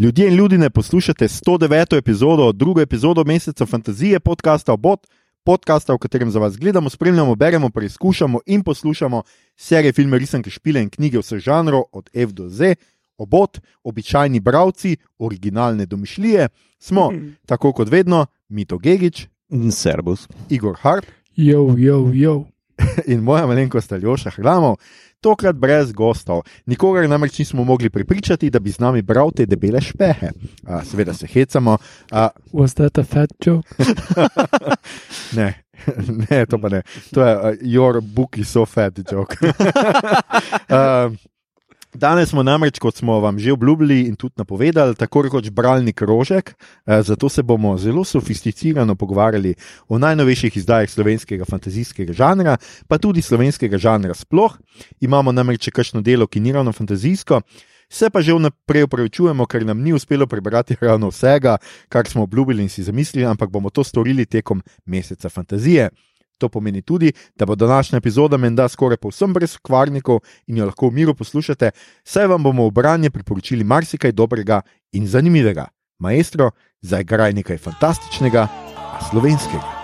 Ljudje in ljudi ne poslušate 109. epizodo, drugo epizodo meseca fantazije, podcasta Obot, podcasta, v katerem za vas gledamo, spremljamo, beremo, preizkušamo in poslušamo serije, filme, risanke, špile in knjige vseh žanrov, od F do Z. Obot, običajni bravci, originalne domišljije, smo, tako kot vedno, Mito Gigič, Servus. Igor Harp Jo, jo, jo. in moja malenkost Aljoša Hlamov, tokrat brez gostov. Nikogar namreč nismo mogli pripričati, da bi z nami bral te debele špehe. A, seveda se hecamo. A, Was that a fat joke? ne. Ne, to pa ne. To je uh, your book is so fat joke. uh, Danes smo namreč, kot smo vam že obljubili in tudi napovedali, tako rekoč bralni krožek, eh, zato se bomo zelo sofisticirano pogovarjali o najnovejših izdajah slovenskega fantazijskega žanra, pa tudi slovenskega žanra sploh. Imamo namreč še kakšno delo, ki ni ravno fantazijsko. Se pa že vnaprej upravičujemo, ker nam ni uspelo prebrati ravno vsega, kar smo obljubili in si zamislili, ampak bomo to storili tekom meseca fantazije. To pomeni tudi, da bo današnja epizoda menda skoraj povsem brez kvarnikov in jo lahko v miru poslušate, saj vam bomo v branje priporočili marsikaj dobrega in zanimivega. Maestro, zdaj graj nekaj fantastičnega, a slovenskega.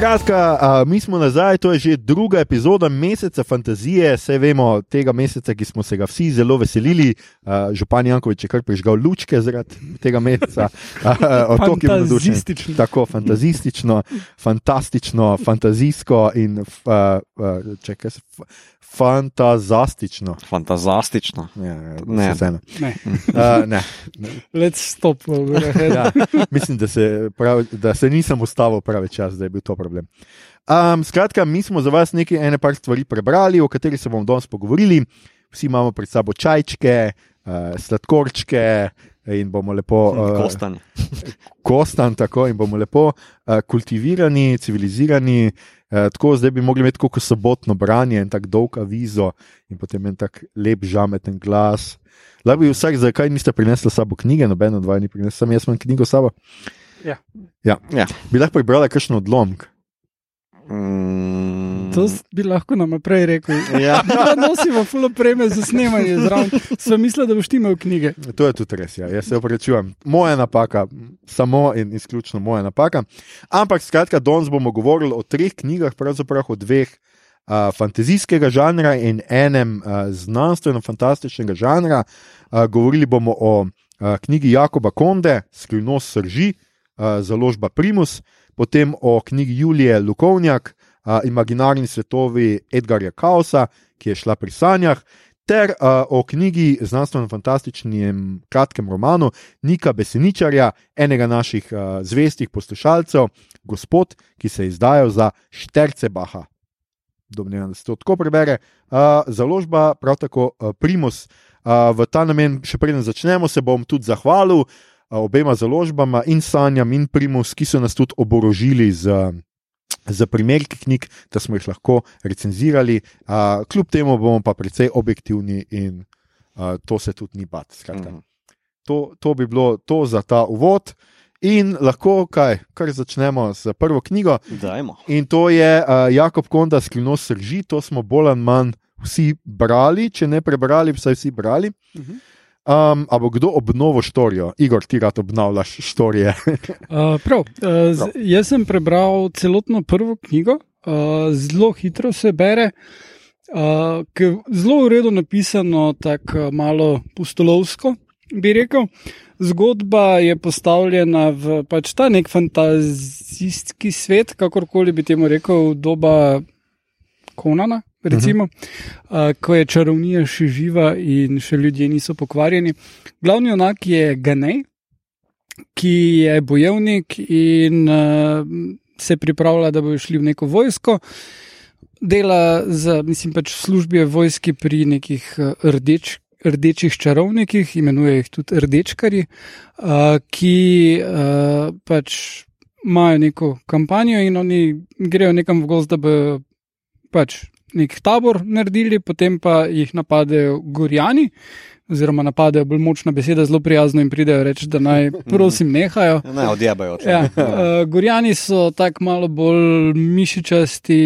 Skratka, mi smo nazaj, to je že druga epizoda meseca fantazije, vse vemo tega meseca, ki smo se ga vsi zelo veselili. Župan Jankovič je kar prižgal lučke zaradi tega meseca. A, a, o to, ki je bil. Fantazistično. Tako fantazistično, fantastično, fantazijsko in a, a, čekaj, se, f, fantazastično. Fantastično. Ja, Ne. vseeno. Ne, A, ne. let's stop. Ja, mislim, da se, prav, da se nisem ustavil pravi čas, da je bil to problem. Um, skratka, mi smo za vas nekaj ene par stvari prebrali, o katerih se bomo danes pogovorili. Vsi imamo pred sabo čajčke, uh, sladkorčke in bomo lepo. Uh, Kostan. Kostan, tako in bomo lepo uh, kultivirani, civilizirani. Uh, tako zdaj bi mogli imeti kot sobotno branje in tako dolg avizo in potem en tak lep žameten glas. Lahko bi vsak, zakaj niste prinesli sabo knjige, noben od vaju ni prinesel, sam jaz imam knjigo sabo. Ja. ja. Ja. Bi lahko prebrala kakšen odlomek. Mm, To bi lahko nam prej rekel. Ja. Da nosimo full opreme za snemanje zraven. Sem mislil, da boš ti imel knjige. To je tudi res, ja. jaz se opravičujem. Moja napaka, samo in izključno moja napaka. Ampak skratka, danes bomo govorili o treh knjigah, pravzaprav o dveh uh, fantazijskega žanra in enem uh, znanstveno-fantastičnega žanra. Uh, govorili bomo o uh, knjigi Jakoba Konde, Skrivnost srži, uh, založba Primus, potem o knjigi Julije Lukovnjak, uh, Imaginarni svetovi Edgarja Kaosa, ki je šla pri sanjah. Ter uh, o knjigi znanstveno-fantastičnem kratkem romanu Nika Beseničarja, enega naših uh, zvestih poslušalcev, gospod, ki se je izdajal za Štercebaha. Domnevam, da se to tako prebere. Uh, založba, prav tako uh, Primus. Uh, v ta namen, še preden začnemo, se bom tudi zahvalil uh, obema založbama in Sanjam in Primus, ki so nas tudi oborožili z. Uh, za primerke knjig, da smo jih lahko recenzirali. Uh, kljub temu bomo pa precej objektivni in uh, to se tudi ni bat. Skratka, Mhm. to, to bi bilo to za ta uvod. In lahko, kaj, kar začnemo s prvo knjigo. Dajmo. In to je uh, Jakob Konda, Skrivnost srži. To smo bolj ali manj vsi brali, če ne prebrali, vsaj vsi brali. Um, a bo kdo obnovo štorijo? Igor, ti rad obnavljaš štorije. Uh, prav, uh, z, jaz sem prebral celotno prvo knjigo, uh, zelo hitro se bere, uh, zelo v redu napisano, tako uh, malo pustolovsko, bi rekel. Zgodba je postavljena v pač ta nek fantazijski svet, kakorkoli bi temu rekel, doba Konana. Recimo, uh, ko je čarovnija še živa in še ljudje niso pokvarjeni. Glavni onak je Ganej, ki je bojevnik in uh, se pripravlja, da bojo šli v neko vojsko. Dela za, mislim, pač je vojski pri nekih uh, rdeč, rdečih čarovnikih, imenuje jih tudi rdečkari, uh, ki uh, pač imajo neko kampanjo in oni grejo nekam v gozd, da bi pač nek tabor naredili, potem pa jih napadejo gorjani. Oziroma, napadejo bolj močna beseda, zelo prijazno in pridejo reči, da naj, prosim, nehajo. Ne, odjebajo. Ja, uh, gorjani so tako malo bolj mišičasti,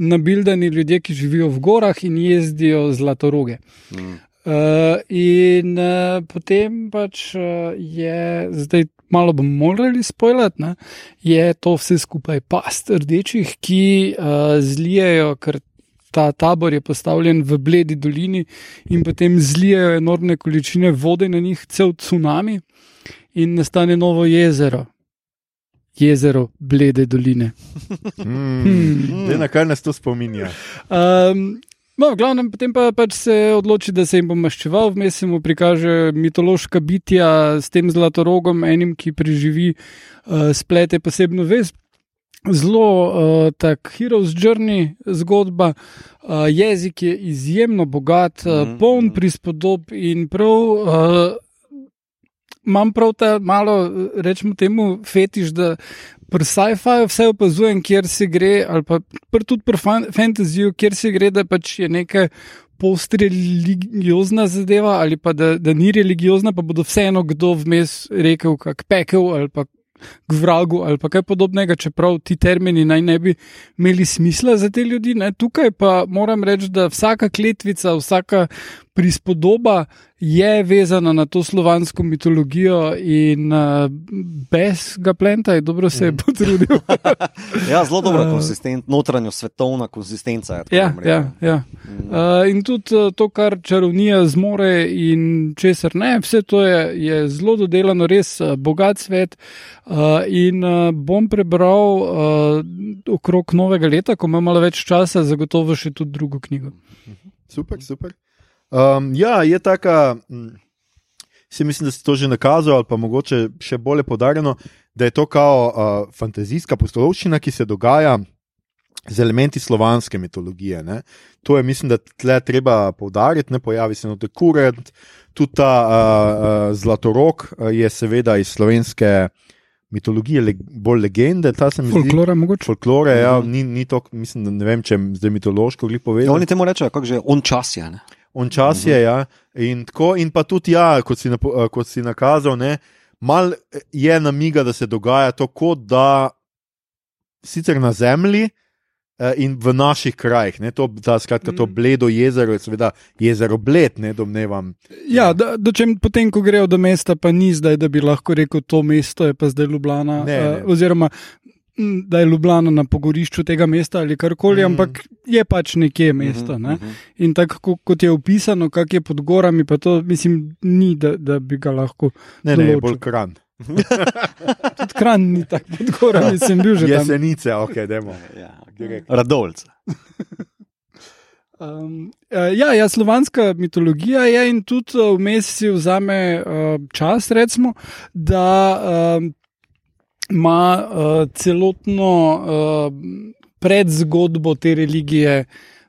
nabildani ljudje, ki živijo v gorah in jezdijo zlatoroge. Mm. Uh, in uh, potem pač uh, je, zdaj malo bomo morali spoilati, ne, je to vse skupaj past rdečih, ki uh, zlijejo, ker ta tabor je postavljen v bledi dolini in potem zlijejo enormne količine vode na njih, cel tsunami in nastane novo jezero. Jezero Blede doline. Mm. Zdaj, na kaj nas to spominja? Um, No, v glavnem, potem pa pač se odloči, da se jim bo maščeval, vmes se mu prikaže mitološka bitja s tem zlatorogom, enim, ki preživi uh, splete posebno vez. Zelo uh, tak hero's journey zgodba, uh, jezik je izjemno bogat, uh, Mhm. poln prispodob in prav. Uh, Imam prav ta malo, rečemo temu, fetiš, da pri sci-fi vse opazujem, kjer se gre, ali pa pr, tudi pri fan, fantasyju, kjer se gre, da pač je neka post-religiozna zadeva, ali pa da, da ni religiozna, pa bodo vseeno kdo vmes rekel, kak pekel ali pa k vragu ali kaj podobnega, čeprav ti termini naj ne bi imeli smisla za te ljudi. Ne? Tukaj pa moram reči, da vsaka kletvica, vsaka prispodoba je vezana na to slovansko mitologijo in uh, brez ga plenta je dobro se je potrudil. Ja, zelo dobra Uh, konsistent, notranjo svetovna konsistenca. je, tako Ja, rekel. ja, ja. Uh, in tudi to, kar čarovnija zmore in česar ne, vse to je, je zelo dodelano, res bogat svet. Uh, in uh, bom prebral uh, okrog novega leta, ko imam malo več časa, zagotovo še tudi drugo knjigo. Super, super. Um, ja, je taka. mm, Si mislim, da si to že nakazal, ali pa mogoče še bolje podarjeno, da je to kao uh, fantazijska postolovščina, ki se dogaja z elementi slovanske mitologije. Ne? To je, mislim, da tle treba poudariti, ne pojavi se note kurent, tudi ta uh, uh, zlatorok je seveda iz slovenske mitologije, le, bolj legende, ta se mi zdi. Folklora mogoče. Folklore, ja, Mhm. ni, ni to, mislim, da ne vem, če zdaj mitološko glih Ja, povedal. oni temu rečejo, kako že on čas je. Ne? On čas je, ja. In, tako, in pa tudi, ja, kot, si napo, eh, kot si nakazal, ne, mal eh, je namiga, da se dogaja to, kot da sicer na zemlji eh, in v naših krajih. Ne, to, ta, skratka, to Mm. bledo jezero je seveda jezero Bled, ne domnevam. Ja, da, da če potem, ko grejo do mesta, pa ni zdaj, da bi lahko rekel, to mesto je pa zdaj Ljubljana. Ne, ne. Oziroma, da je Ljubljana na pogorišču tega mesta ali karkoli, Mm. mm. ampak je pač nekje mesto. Ne? Mhm, mhm. In tako ko- kot je opisano, kak je pod gorami, pa to mislim, ni, da, da bi ga lahko. Ne, ne, Določil. bolj kran. Tudi kran ni tako pod gorami, sem bil že tam. Jesenice, ok, demo. Ja, Direkt. Radovljica. Um, uh, ja, ja, slovanska mitologija je in tudi uh, vmes si vzame uh, čas, recimo, da um, ima uh, celotno uh, predzgodbo te religije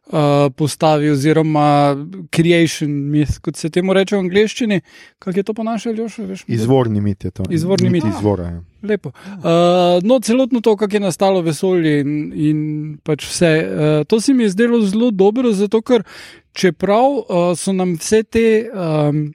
uh, postavi, oziroma creation myth, kot se temu reče v angleščini. Kako je to po našem, Ljošu? Veš, Izvorni mit je to. Izvorni mit. Izvora, ja. Lepo. Uh, no, celotno to, kako je nastalo vesolje in, in pač vse. Uh, to se mi je zdelo zelo dobro, zato ker čeprav uh, so nam vse te. Um,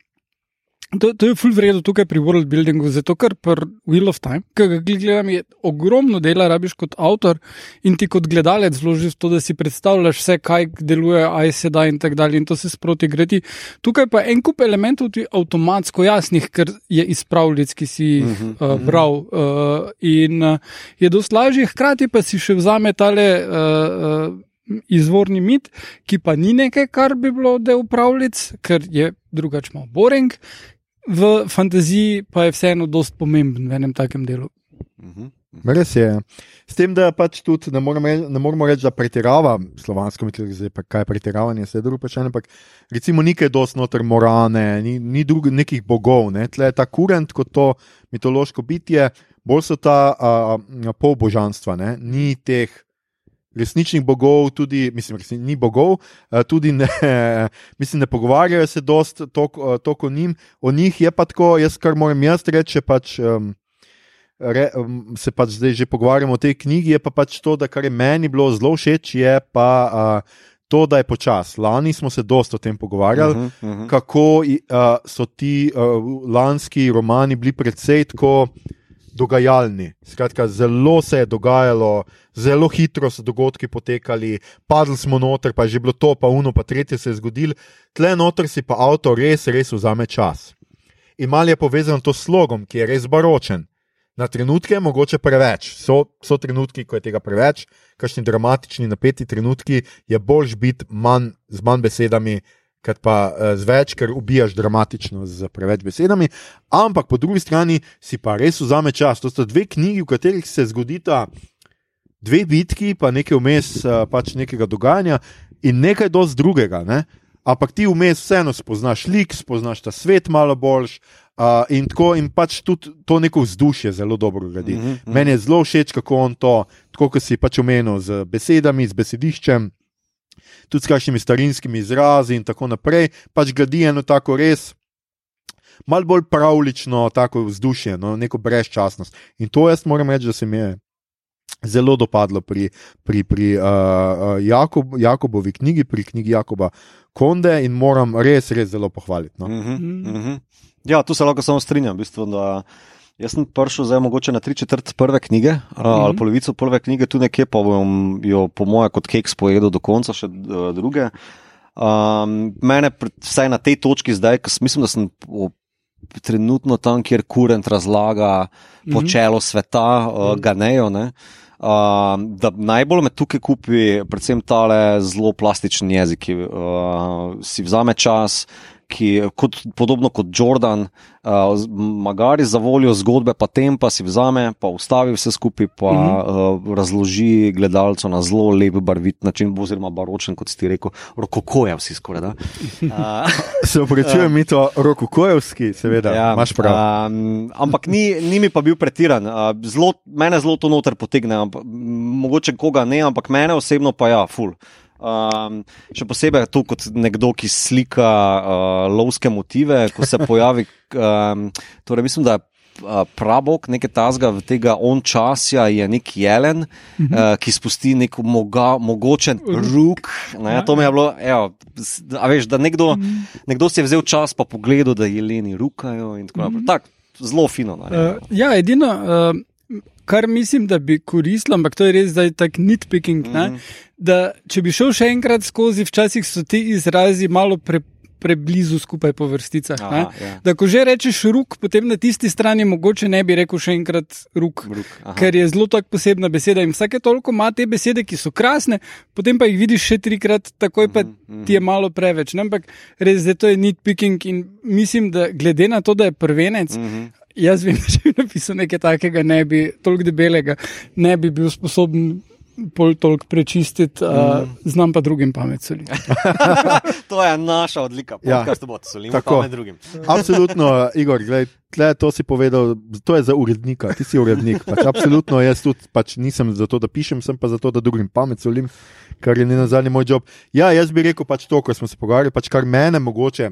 To, to je full vredno tukaj pri world buildingu, zato ker pri Wheel of Time, ki ga gledam, je ogromno dela, rabiš kot avtor in ti kot gledalec vložiš to, da si predstavljaš vse, kaj deluje, aj se da in tako dalje in to se sproti greti. Tukaj pa en kup elementov ti avtomatsko jasnih, ker je iz pravljic, ki si jih Mhm, uh, bral uh, in uh, je dosti lažje, hkrati pa si še vzame tale. Uh, uh, Izvorni mit, ki pa ni nekaj, kar bi bilo del pravljic, ker je drugače malo boring, v fantaziji pa je vseeno dosti pomemben v enem takem delu. Mhm. Res je. S tem, da pač tudi ne moremo, reči, ne moremo reči, da pretirava slovansko mitologijo, kaj je pretiravanje, vse drugo pač ampak recimo nekaj dosti noter morane, ni, ni drugih nekih bogov, ne? tle je ta kurent kot to mitološko bitje, bolj so ta uh, polbožanstva, ne? ni teh. Resničnih bogov, tudi, mislim, resni, ni bogov, eh, tudi ne, mislim, ne pogovarjajo se dost toliko o njim. O njih je pa tako, jaz kar moram jaz reči, pač, um, re, um, se pač zdaj že pogovarjamo o tej knjigi, je pa pač to, da kar je meni bilo zelo všeč, je pa uh, to, da je počas. Lani smo se dosta o tem pogovarjali, uh -huh, uh -huh. kako uh, so ti uh, lanski romani bili predvsej tako dogajalni. Skratka, zelo se je dogajalo, zelo hitro so dogodki potekali, padli smo noter, pa je že bilo to, pa uno, pa tretje se je zgodilo. Tle noter si pa avto res, res vzame čas. In mal je povezan to s slogom, ki je res baročen. Na trenutke, mogoče preveč. So, so trenutki, ko je tega preveč, kakšni dramatični, napeti trenutki, je boljš biti manj, z manj besedami, kot pa uh, z več, ker ubijaš dramatično z preveč besedami. Ampak po drugi strani si pa res vzame čas. To sta dve knjigi, v katerih se zgodita dve bitki, pa nekaj vmes, uh, pač nekega dogajanja in nekaj dosti drugega. Ne? Ampak ti vmes vseeno spoznaš lik, spoznaš ta svet malo boljš. Uh, in tako, in pač tudi to neko vzdušje zelo dobro gradi. Mm -hmm. Meni je zelo všeč, kako on to, tako kot si pač omenil, z besedami, z besediščem, tudi s kakšnimi starinskimi izrazi in tako naprej, pač gradi eno tako res. Mal bolj pravlično, tako vzdušje, no, neko brezčasnost. In to jaz moram reči, da se mi je zelo dopadlo pri, pri, pri uh, Jakob, Jakobovi knjigi, pri knjigi Jakoba Konde in moram res, res zelo pohvaliti. No. Mm -hmm, mm -hmm. Ja, tu se lahko samo strinjam. V bistvu, jaz sem prišel zdaj mogoče na tri četrt prve knjige, mm -hmm. ali polovico prve knjige, tu nekje pa bom jo, po moje, kot keks pojedel do konca, še druge. Um, mene, vsaj na tej točki zdaj, ker mislim, da sem. Trenutno tam, kjer kurent razlaga počelo mm -hmm. sveta, uh, ga nejo. Ne? Uh, da najbolj me tukaj kupi, predvsem ta zelo plastičen jezik, ki uh, si vzame čas, ki, kot, podobno kot Jordan, uh, magari za voljo zgodbe, pa tem pa si vzame, pa ustavi vse skupaj, pa mm -hmm. uh, razloži gledalcu na zelo lep, barvit način, oziroma baročen, kot si rekel, rokokojevski skoraj. Uh, Se upravičujem, uh, mi to rokokojevski, seveda, ja, imaš prav. Um, ampak ni, ni mi pa bil pretiran. Uh, zlo, mene zelo to noter potegne, ampak, mogoče koga ne, ampak mene osebno pa ja, full. Um, še posebej tu kot nekdo, ki slika uh, lovske motive, ko se pojavi. Um, torej mislim, da je uh, prabok nekaj tazga v tega on časja, je nek jelen, uh -huh. uh, ki spusti nek moga, mogočen rok. Ne, to mi je bilo, evo, a veš, da nekdo, uh -huh. nekdo si je vzel čas pa pogledal, da jeleni rukajo in tako naprej. Uh -huh. tak, zelo fino. Uh, ja, edino. Uh, kar mislim, da bi koristilo, ampak to je res zdaj tak nitpicking. Mm -hmm. Da, če bi šel še enkrat skozi, včasih so ti izrazi malo pre, preblizu skupaj po vrsticah. Aha, ja. Da, ko že rečeš rok, potem na tisti strani mogoče ne bi rekel še enkrat rok, ker je zelo tako posebna beseda. In vsake toliko ima te besede, ki so krasne, potem pa jih vidiš še trikrat, takoj pa mm -hmm. ti je malo preveč. Ne? Ampak res, da to je nitpicking in mislim, da glede na to, da je prvenec. Mm -hmm. Jaz vem, da če bi napisal nekaj takega, ne bi toliko debelega, ne bi bil sposoben pol toliko prečistiti, mm. uh, znam pa drugim pamet soliti. to je naša odlika, ja. kaj ste bote solili, tako med drugim. absolutno, Igor, gledaj, tle, to si povedal, to je za urednika, ti si urednik. Pač, absolutno, jaz tudi pač nisem za to, da pišem, sem pa za to, da drugim pamet solim, kar je ne na zadnji moj job. Ja, jaz bi rekel pač to, ko smo se pogovarjali, pač kar mene mogoče.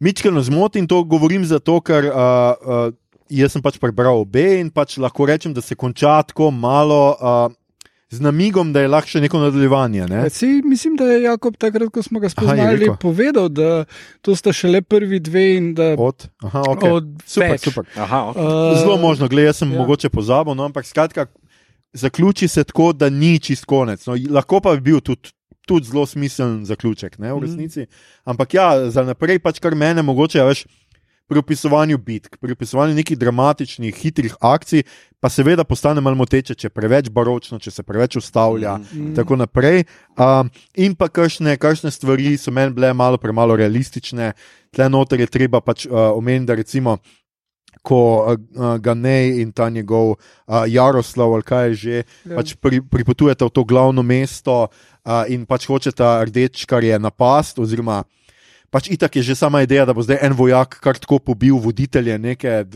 Mičkano zmotim to, govorim zato, ker uh, uh, jaz sem pač prebral obe in pač lahko rečem, da se konča tako malo. Uh, Z namigom, da je lahko še neko nadaljevanje. Ne? Ja, si, mislim, da je Jakob takrat, ko smo ga spoznali, Aha, povedal, da to sta šele prvi dve in da od, aha, okay. od super, super. Aha, okay. uh, Zelo možno, gledaj, jaz sem ja. mogoče pozabil, no, ampak skratka, zaključi se tako, da ni čist konec. No, lahko pa bi bil tudi tudi zelo smiseln zaključek, ne, v mhm. resnici. Mm. Ampak ja, za naprej pač kar mene mogoče več. Pri opisovanju bitk, pri opisovanju nekih dramatičnih, hitrih akcij, pa seveda postane malo moteče, če je preveč baročno, če se preveč ustavlja, in mm. tako naprej. Um, in pa kakšne, kakšne stvari so meni bile malo premalo realistične. Tle noter je treba pač uh, omeniti, da recimo ko uh, ga ne in ta njegov uh, Jaroslav, ali kaj že, ja. pač pri, pripotujete v to glavno mesto uh, in pač hočete rdeč, kar je napast. Oziroma, pač itak je že sama ideja, da bo zdaj en vojak kar tako pobil voditelje neke,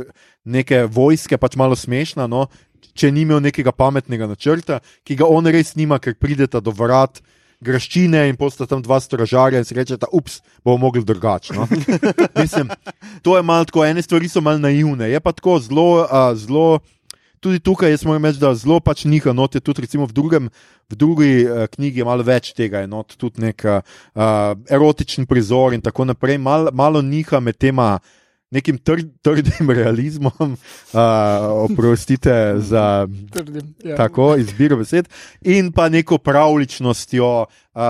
neke vojske, pač malo smešna. No? Če ni imel nekega pametnega načrta, ki ga on res nima, ker pridete do vrat graščine in posta tam dva stražarja in si reče, da ups, bomo mogli drugače. No? Mislim, to je malo tako, ene stvari so malo naivne, je pa tako zelo, uh, zelo tudi tukaj jaz moram reči, da zelo pač niha, not je tudi recimo v, drugem, v drugi uh, knjigi malo več tega, je not tudi nek uh, erotičen prizor in tako naprej, Mal, malo niha med tema nekim tr trdim realizmom, uh, oprostite za Trdim, ja. tako izbiro besed, in pa neko pravličnostjo, uh,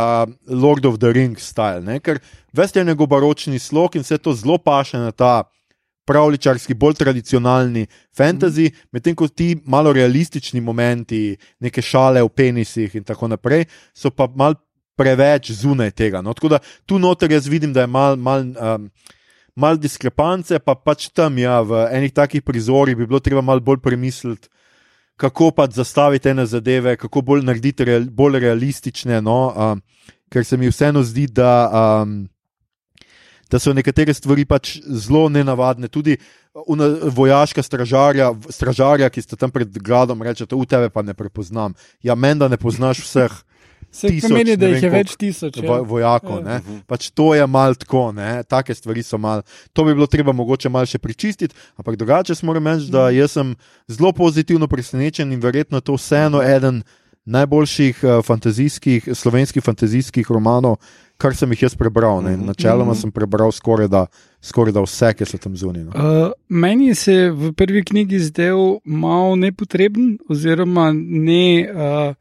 Lord of the Rings style. Ne? Ker veste, je njegov baročni slog in vse to zelo paše na ta. Pravličarski, bolj tradicionalni fantasy, medtem ko ti malo realistični momenti, neke šale v penisih in tako naprej, so pa mal preveč zunaj tega. No? Tako da tu noter jaz vidim, da je mal, mal um, malo diskrepance, pa pač tam, ja, v enih takih prizorih bi bilo treba malo bolj premisliti, kako pač zastaviti ene zadeve, kako bolj narediti real, bolj realistične. No, um, ker se mi vseeno zdi, da, um, da so nekatere stvari pač zelo nenavadne. Tudi una, vojaška stražarja, stražarja, ki sta tam pred gradom, reče: V tebe pa ne prepoznam. Ja, meni da ne poznaš vseh. Se tisoč, pomeni, da jih je več tisoč. Ja. vojakov. Ja. Pač to je malo tako, ne. take stvari so malo. To bi bilo treba mogoče malo še pričistiti, ampak drugače moram reči, da jaz sem zelo pozitivno presenečen in verjetno je to vseeno eden najboljših uh, fantazijskih, slovenskih fantazijskih romanov, kar sem jih jaz prebral. Ne. Načeloma sem prebral skoraj da, skoraj da vse, ki so tam zunaj. No. Uh, meni se je v prvi knjigi zdel malo nepotreben, oziroma ne uh,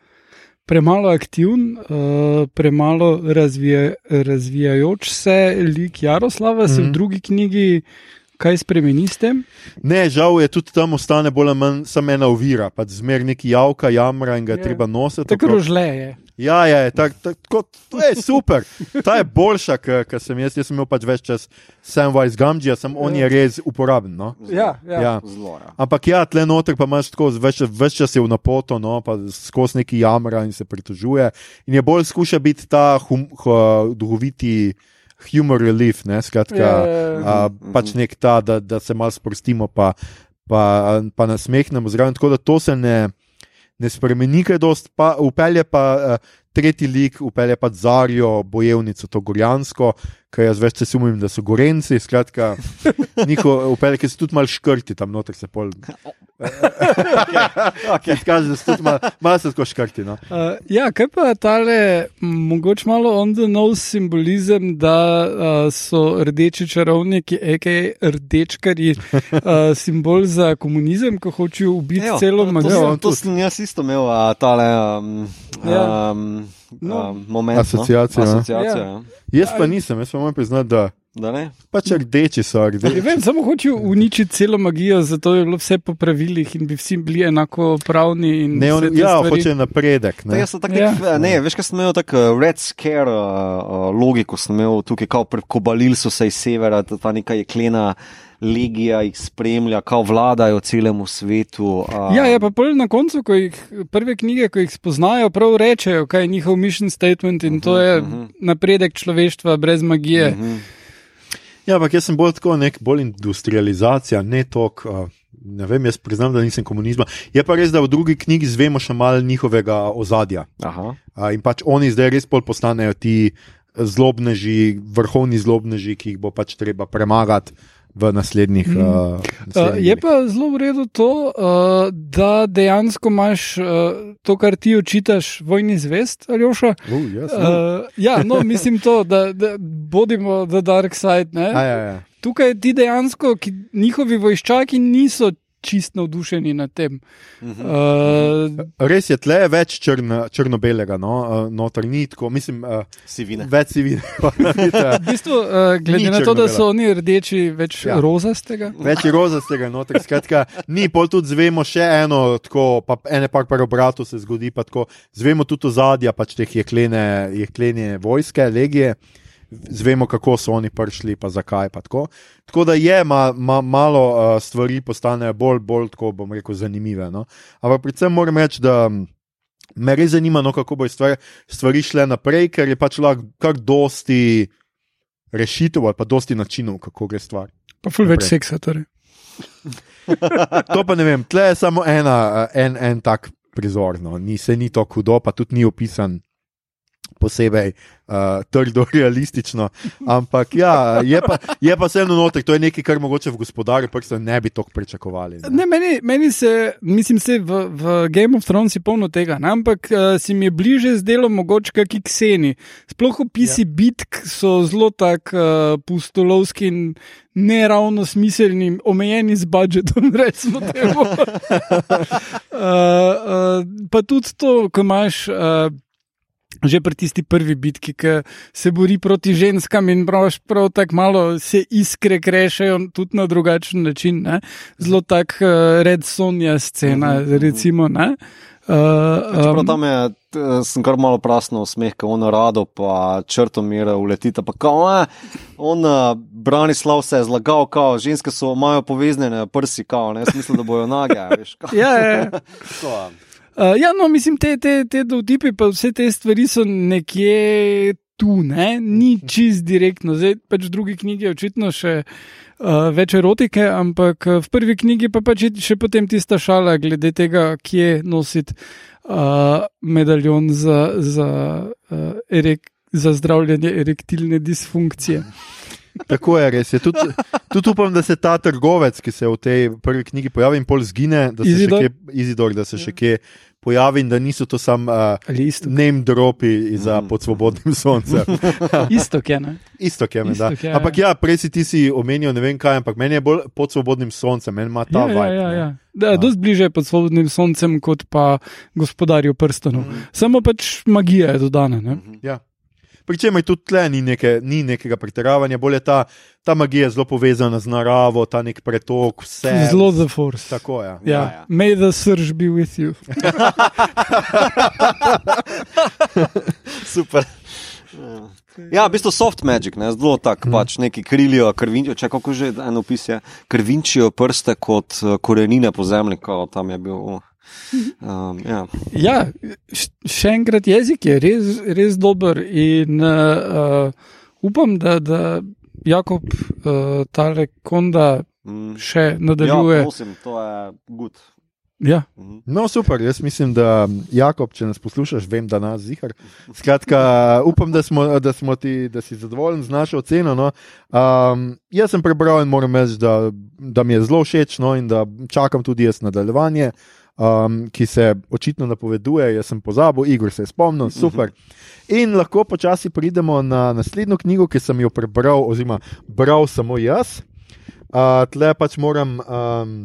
premalo aktiven, uh, premalo razvija, razvijajoč se lik Jaroslava, se v Mhm. drugi knjigi kaj spremeni s tem. Ne, žal je tudi tam ostane bolj ali manj samo ena ovira, pač zmer neki javka, jamra in ga je Ja. treba nositi. Tako rožle je. Ja, ja, je, tak, tak, kot, to je super. Ta je boljša, kot sem jaz. Jaz sem imel pač več čas Samwise Gamgee, sem on je res uporaben. No? Ja, ja. Ja. Zelo, ja. Ampak ja, tle noter pa imaš tako, več, več čas je v napoto, no, pa skozi neki jamra in se pritožuje. In je bolj skuša biti ta hum, hu, duhoviti humor relief, ne, skratka, Ja, ja, ja. a, pač nek ta, da, da se malo sprostimo, pa, pa, pa nasmehnemo zraven. Tako da to se ne, ne spremeni, kaj dost, pa upelje pa. Uh, Tretji lik upelje pa Zarijo, bojevnico, to Gorjansko, ki jaz več se sumim, da so Gorenci, skratka, njihov upelje, ki so tudi malo škrti tam noter, se pol. Okay. Kaže, da so tudi malo mal se tako škrti. No. Uh, ja, kaj pa tale, m, mogoče malo on the nose simbolizem, da uh, so rdeči čarovniki, aka rdečkari, uh, simbol za komunizem, ko hočejo ubiti celo to, magijo. sem- to sem jaz isto imel, a, tale um, Ja. um, No. um, moment. No? ja. Asociacijo, Ja. ja. Jaz pa nisem, jaz pa moram priznati, da Da ne? pač rdeči so Ja, rdeči. vem, samo hočejo uničiti celo magijo, zato je bilo vse po pravilih in bi vsi bili enako pravni. in Ne, on, ja, stvari. hoče napredek. Ne. Sem tak Ja. nek, ne, veš, kaj sem imel tako red scare uh, uh, logiko, sem imel tukaj, kao prekobalili so se iz severa, ta ta neka jeklena legija jih spremlja, kao vladajo celemu svetu. Uh, Ja, je pa pol na koncu, ko jih prve knjige, ko jih spoznajo, prav rečejo, kaj je njihov mission statement in to je napredek človeštva brez magije. mhm. Ja, ampak jaz sem bolj tako, nek bolj industrializacija, ne tok. Uh, ne vem, jaz priznam, da nisem komunizma. Je pa res, da v drugi knjigi zvemo še malo njihovega ozadja. Aha. Uh, in pač oni zdaj res bolj postanejo ti zlobneži, vrhovni zlobneži, ki jih bo pač treba premagati v naslednjih. Mm. Uh, Uh, naslednjih je delih. pa zelo v redu to, uh, da dejansko imaš uh, to, kar ti očitaš, vojni zvest, ali oša. Uh, yes, no. Uh, ja, no, mislim to, da, da bodimo the dark side. Ne? A, ja, ja. Tukaj ti dejansko, ki, njihovi vojščaki niso čist navdušeni nad tem. Uh, Res je, tle je več črno, črno-belega, no, uh, noter ni tako, mislim, uh, Sivine. več si videl. v bistvu, uh, glede na to, da so oni rdeči, več Ja. rozastega. Več rozastega noter, skratka, ni pol tudi zvemo še eno, tako, pa ene par par obratov se zgodi, pa tako, zvemo tudi ozadja pač teh jeklene, jeklene vojske, legije, zvemo, kako so oni prišli, pa zakaj. Pa tako. tako da je ma, ma, malo uh, stvari postanejo bolj, bolj, tako bom rekel, zanimive. No? Ampak predvsem moram reči, da. mm, Me res zanima, no, kako bodo stvari, stvari šle naprej, ker je pač lahko kar dosti rešitev ali pa dosti načinov, kako gre stvar. Pa ful več seksa. Torej. To pa ne vem, tle je samo ena, eh, en, en tak prizor, no. ni, se ni to hudo, pa tudi ni opisan posebej uh, trdo, realistično. Ampak ja, je pa, je pa vseeno noter, to je nekaj, kar mogoče v gospodarju prstov ne bi tako pričakovali. Ne? Ne, meni, meni se, mislim, se v, v Game of Thrones je polno tega, ne? ampak uh, si mi je bliže zdelo mogoče kakšni kseni. Sploh opisi ja. bitk so zelo tako uh, pustolovski in ne ravno smiselni, omejeni z budžetom, recimo uh, uh, pa tudi to, ko imaš. Uh, Že pri tisti prvi bitki, ki se bori proti ženskam in prav, prav tako malo se iskre krešajo, tudi na drugačen način. Ne? Zelo tak uh, red sonja scena, mm -hmm. recimo. Ne? Uh, um, tam je, sem kar malo prasno smeh, ko on rado, pa črto mira uletita. Pa kao, eh, on, uh, Branislav se je zlagal, kao, ženske so imajo povezane prsi, kao, ne, mislim, da bojo nage. Veš, ja, ja. Uh, ja, no, mislim, te, te, te dovtipi, pa vse te stvari so nekje tu, ne? ni čist direktno. Zdaj, pač v drugi knjigi je očitno še uh, več erotike, ampak v prvi knjigi pa pač še potem tista šala glede tega, kje nositi uh, medaljon za, za, uh, erek, za zdravljenje erektilne disfunkcije. Tako je, res je. Tudi, tudi upam, da se ta trgovec, ki se v tej prvi knjigi pojavi in pol zgine, da se Izidor. še kje, Izidor, da se še kje pojavi in da niso to samo uh, name dropi za mm. pod svobodnim soncem. Isto je, ne? Isto je, da. Je, ampak ja, prej si ti si omenil ne vem kaj, ampak meni je bolj pod svobodnim soncem, meni ima ta ja, vibe. Ja, ja, ja. Da, dosti bliže pod svobodnim soncem kot pa gospodarju prstanov. Mm. Samo pač magija je dodana. Mm -hmm. Ja. Pričemer tudi tle ni, neke, ni nekega pretiravanja, bolj je ta, ta magija zelo povezana z naravo, ta nek pretok, vse. Zelo za force. Tako je. Ja. Ja. Ja, ja. May the surge be with you. Super. Ja, v bistvu soft magic, ne? zelo tako, hmm. pač neki krilijo, krvinčijo, če kako že eno opisje, krvinčijo prste kot eh, korenine po zemlji, kot tam je bil. Uh. Um, ja. ja, še enkrat, jezik je res, res dober in uh, upam, da, da Jakob uh, tale konda mm. še nadaljuje. Ja, prosim, to je good. Ja. Mhm. No, super, jaz mislim, da Jakob, če nas poslušaš, vem, da nas zihar. Skratka, upam, da, smo, da, smo ti, da si zadovoljen z našo oceno. No. Um, jaz sem prebral in moram reči, da, da mi je zelo všeč no, in da čakam tudi jaz nadaljevanje um, ki se očitno napoveduje. Jaz sem pozabil, Igor se je spomnil, super. In lahko počasi pridemo na naslednjo knjigo, ki sem jo prebral, oziroma bral samo jaz. Uh, tle pač moram. Um,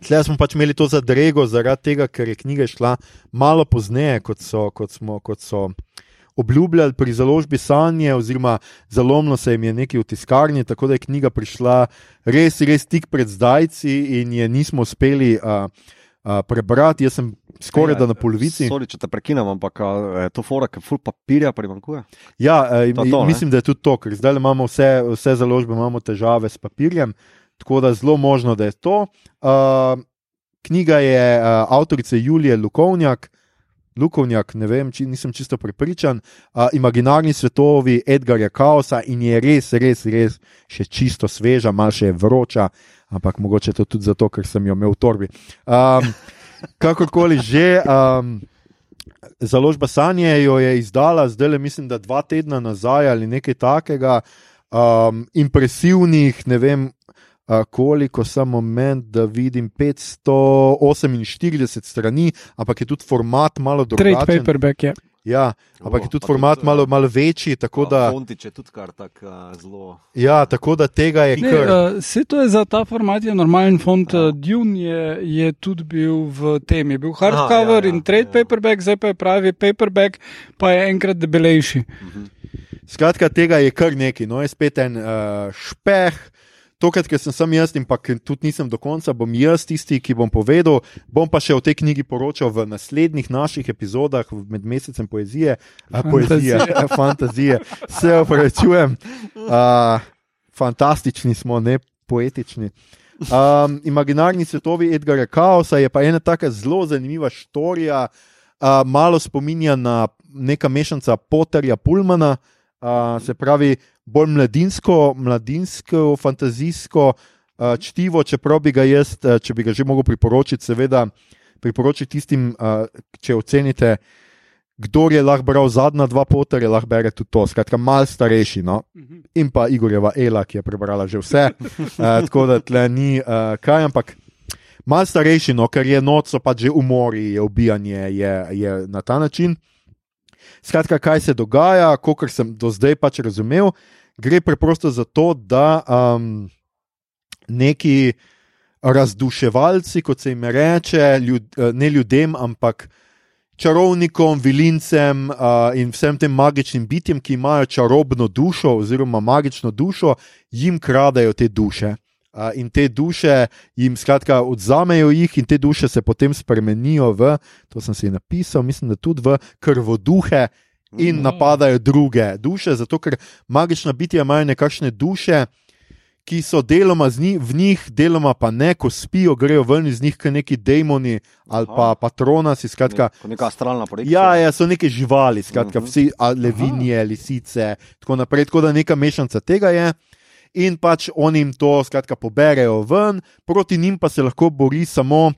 Tle smo pač imeli to zadrego, zaradi tega, ker je knjiga šla malo pozneje, kot so, kot smo, kot so obljubljali pri založbi Sanje, oziroma zalomno se jim je nekaj v tiskarni, tako da je knjiga prišla res, res tik pred zdajci in je nismo uspeli. Uh, uh, prebrati. Jaz sem skoraj da na polovici. Sorry, če te prekinem, ampak je to fora, ki ful papirja primankuje. Ja, uh, to, to, mislim, da je tudi to, ker zdaj imamo vse, vse založbe, imamo težave s papirjem, tako da je zelo možno, da je to. Uh, knjiga je uh, avtorice Julije Lukovnjak. Lukovnjak, ne vem, či, nisem čisto prepričan, uh, imaginarni svetovi Edgarja Kaosa in je res, res, res še čisto sveža, malo še vroča. Ampak mogoče to tudi zato, ker sem jo imel v torbi. Um, kakorkoli že, um, založba Sanje jo je izdala, zdaj le mislim, da dva tedna nazaj ali nekaj takega, um, impresivnih, ne vem. Uh, koliko samo moment, da vidim 548 strani, ampak je tudi format malo drugačen. Trade paperback je. Ja. Ja, ampak je tudi format tudi, malo, malo večji. Fontič je tudi kar tako uh, zelo. Ja, tako da tega je kar. Vse uh, to je za ta format, je normalen font. Ja. Dune je, je tudi bil v tem, je bil hardcover Aha, ja, ja, in trade ja. paperback, zdaj pa je pravi paperback, pa je enkrat debelejši. Uh mhm. -huh. Skratka, tega je kar nekaj, no je spet en uh, špeh. Tokrat, ker sem sam jaz in pa tudi nisem do konca, bom jaz tisti, ki bom povedal. Bom pa še o tej knjigi poročal v naslednjih naših epizodah med mesecem poezije. Poezije, fantazije, se opravičujem. Uh, fantastični smo, ne poetični. Um, imaginarni svetovi Edgara Kaosa je pa ena tako zelo zanimiva štorija, uh, malo spominja na neka mešanca Potterja Pullmana, uh, se pravi, bolj mladinsko, mladinsko, fantazijsko uh, čtivo, čeprav bi ga jaz, uh, če bi ga že mogel priporočiti, seveda priporočiti tistim, uh, če ocenite kdo je lahko bral zadnja dva poterja, lahko bere tudi to. Skratka, mal starejši. No? Mhm. In pa Igorjeva Ela, ki je prebrala že vse. uh, tako da tle ni uh, kaj, ampak mal starejši, no, ker je noč, so pač že umori, je ubijanje, je, je na ta način. Skratka, kaj se dogaja, kot sem do zdaj pač razumel, gre preprosto za to, da um, neki razduševalci, kot se jim reče, ljud, eh, ne ljudem, ampak čarovnikom, vilincem uh, in vsem tem magičnim bitjem, ki imajo čarobno dušo oziroma magično dušo, jim kradejo te duše. Uh, in te duše jim skratka odzamejo jih, in te duše se potem spremenijo v, to sem si napisal, mislim, da tudi v krvoduhe in Mm. napadajo druge duše, zato ker magična bitja imajo nekakšne duše, ki so deloma z njih, v njih, deloma pa ne, ko spijo, grejo ven iz njih, kot neki demoni ali pa Aha. patronasi. Skratka, Ne, neka astralna projekcija. Ja, ja, so neke živali, skratka, Mhm. vsi a, levinje, lisice, tako naprej. Tako da neka mešanica tega je. In pač oni jim to skratka, poberejo ven, proti njim pa se lahko bori samo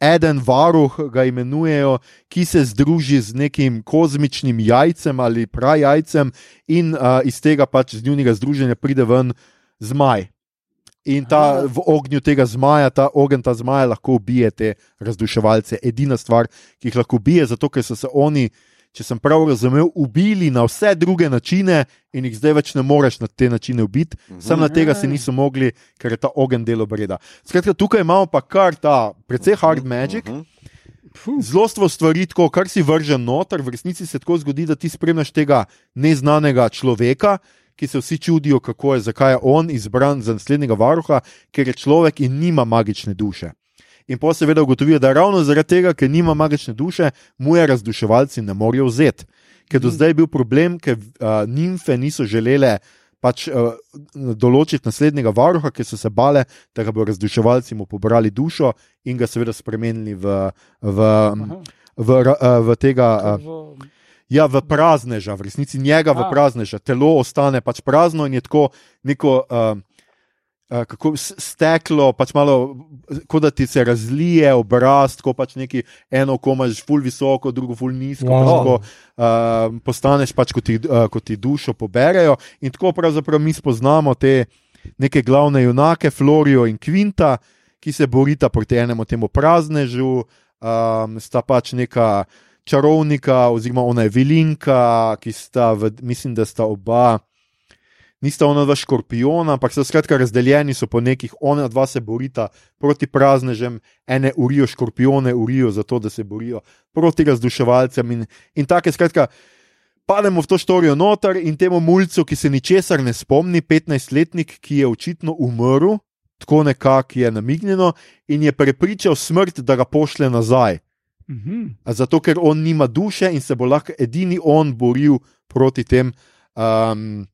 en varuh, ga imenujejo, ki se združi z nekim kozmičnim jajcem ali prajajcem, in uh, iz tega pač z njunega združenja pride ven zmaj. In ta, v ognju tega zmaja, ta ogenj, ta zmaja lahko ubije te razduševalce. Edina stvar, ki jih lahko ubije, zato ker so se oni, če sem prav razumel, ubili na vse druge načine in jih zdaj več ne moreš na te načine ubiti, Mhm. samo na tega se niso mogli, ker je ta ogenj delo breda. Skratka, tukaj imamo pa kar ta precej hard magic. Mhm. Fuh. Zlostvo stvari, tako, kar si vržen noter, v resnici se tako zgodi, da ti spremljaš tega neznanega človeka, ki se vsi čudijo, kako je, zakaj je on izbran za naslednjega varuha, ker je človek in nima magične duše. In pa seveda ugotovijo, da ravno zaradi tega, ker nima magične duše, mu je razduševalci ne morejo vzeti. Ker do Mhm. zdaj je bil problem, ker uh, nimfe niso želele pač, uh, določiti naslednjega varuha, ker so se bale, da ga bodo razduševalci mu pobrali dušo in ga seveda spremenili v, v, Aha. v, uh, v tega. Uh, V- Ja, v prazneža, v resnici njega v prazneža, telo ostane pač prazno in je tako neko. Uh, kako s- steklo, pač malo, kot da ti se razlije obraz, tako pač neki eno oko imaš ful visoko, drugo ful nizko, Wow. wow. tako, uh, postaneš pač, kot ti, uh, kot ti dušo poberejo. In tako pravzaprav mi spoznamo te neke glavne junake, Florijo in Quinta, ki se borita proti enemu temu praznežu, um, sta pač neka čarovnika, oziroma ona je vilinka, ki sta, v, mislim, da sta oba. Nista ona dva škorpiona, ampak so skratka razdeljeni so po nekih, ona dva se borita proti praznežem, ene urijo škorpione, urijo zato, da se borijo proti razduševalcem in, in take skratka. Pademo v to štorijo noter in temu mulcu, ki se ničesar ne spomni, 15-letnik, ki je očitno umrl, tako nekako je namignjeno, in je prepričal smrt, da ga pošle nazaj. Mhm. Zato, ker on nima duše in se bo lahko edini on boril proti tem um,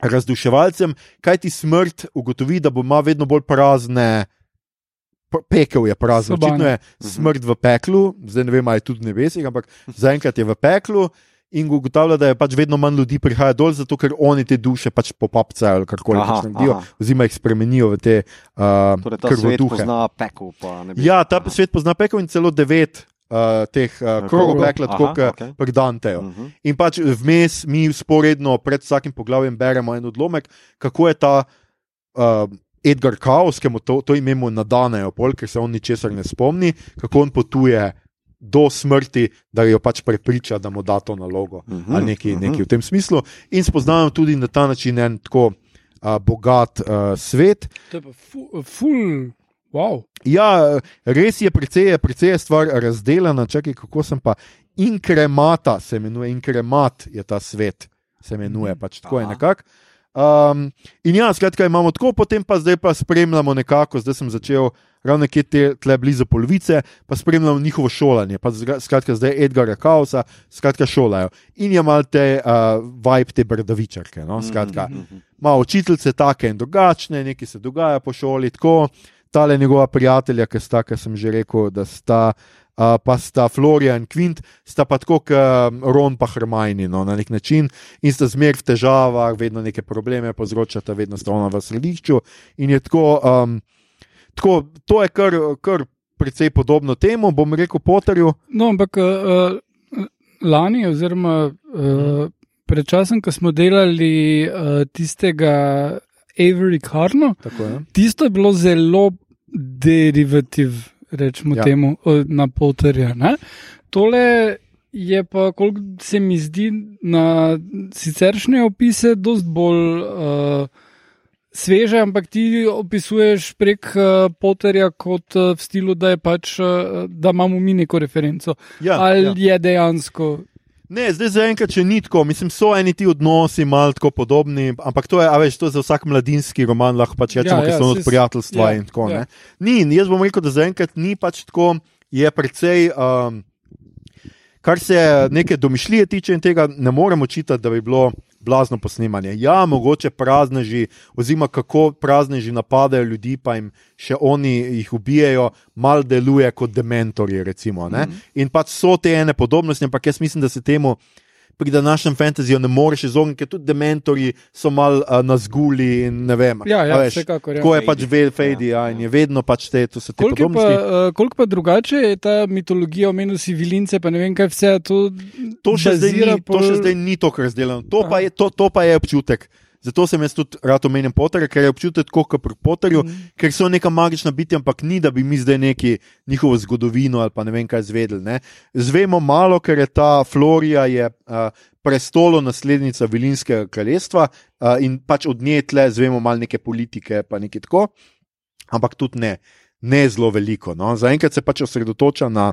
razduševalcem, kaj ti smrt ugotovi, da bo ima vedno bolj prazne. Pekel je prazen, očitno je smrt v peklu, zdaj ne vem, ali je tudi v nebesih, ampak zaenkrat je v peklu in ugotavlja, da je pač vedno manj ljudi prihaja dol, zato ker oni te duše pač popapcajo ali karkoli Aha, pač naredijo, oziroma jih spremenijo v te uh, Torej, ta svet krvoduhe. pozna pekel. pa. Ja, ta svet pozna pekel in celo devet uh, teh uh, krogov krogov. pekla, tako kot okej. pri Danteju. Mhm. In pač vmes mi sporedno pred vsakim poglavjem beremo en odlomek, kako je ta uh, Edgar Kaos, ki mu to, to ime nadanejo, pol, ker se on ničesar ne spomni, kako on potuje do smrti, da jo pač prepriča, da mu da to nalogo Mhm, ali nekaj, mhm. nekaj v tem smislu. In spoznavam tudi na ta način en tako uh, bogat uh, svet. To je pa fu- ful, wow. Ja, res je, precej je, precej je stvar razdeljena. Čakaj, kako sem pa. Inkremata se imenuje, inkremat je ta svet, se imenuje pač tako je Aha. nekako. Um, in ja, skratka, imamo tako, potem pa zdaj pa spremljamo nekako, zdaj sem začel ravno nekje te, tle blizu polovice, pa spremljamo njihovo šolanje. Pa skratka, zdaj Edgara Kausa, skratka, šolajo. In je mal te uh, vibe te brdavičarke. No? Skratka, Mhm. ima učiteljice take in drugačne, nekaj se dogaja po šoli, tako. Tale njegova prijatelja, ki sta, ki sem že rekel, da sta, uh, pa sta Florija in Quint, sta pa tako kot Ron pa Hermajni, no, na nek način, in sta zmer v težavah, vedno neke probleme povzročata, vedno sta ona v središču. In je tako, um, tako to je kar, kar precej podobno temu, bom rekel Potterju. No, ampak uh, lani, oziroma uh, pred časom, ko smo delali uh, tistega Avery Karno, Tako je. tisto je bilo zelo derivativ, rečemo Ja. ja. temu, na Potterja. Ne? Tole je pa, koliko se mi zdi, na siceršnje opise, dost bolj. Uh, Sveže, ampak ti opisuješ prek uh, Potterja kot uh, v stilu, da, pač, uh, da imamo mi neko referenco. Ja, Ali ja. je dejansko. Ne, zdaj zaenkrat, če ni tako, mislim, so eni ti odnosi malo tako podobni, ampak to je, a veš, to je za vsak mladinski roman, lahko pač rečemo, Ja, ja, ja, so od prijateljstva ja, in tako. ja. Ja. Ni, in jaz bom rekel, da zaenkrat ni pač tako, je precej. Um, Kar se neke domišljije tiče in tega, ne moremo čitati, da bi bilo blazno posnemanje. Ja, mogoče prazneži, oziroma kako prazneži napadajo ljudi, pa jim še oni jih ubijajo, mal deluje kot dementorji. Recimo, mm. In pač so te ene podobnosti, ampak jaz mislim, da se temu pri današnjem fantasyju ne moreš izogniti, ker tudi dementorji so mal uh, na zguli in ne vem. Ja, ja, veš, vsekakor, ja. Tako je pač Fadey. ve- Fadey, ja, in je vedno pač te, to so te Koliko pa, uh, koliko pa drugače je ta mitologija, omenil si vilince, pa ne vem kaj vse to. To še, zdaj ni, to še pol- zdaj ni tako razdeljeno. To pa, je, to, to pa je občutek. Zato sem jaz tudi rad omenil Potterja, ker je občutek kot pri Potterju, mm. ker so neka magična bitja, ampak ni, da bi mi zdaj neki njihovo zgodovino ali pa ne vem kaj zvedeli. Ne. Zvemo malo, ker je ta Florija je, uh, prestolo naslednica Vilinskega kraljestva uh, in pač od nje tle zvemo malo neke politike, pa nekaj tako, ampak tudi ne, ne zelo veliko. No. Zaenkrat se pač osredotoča na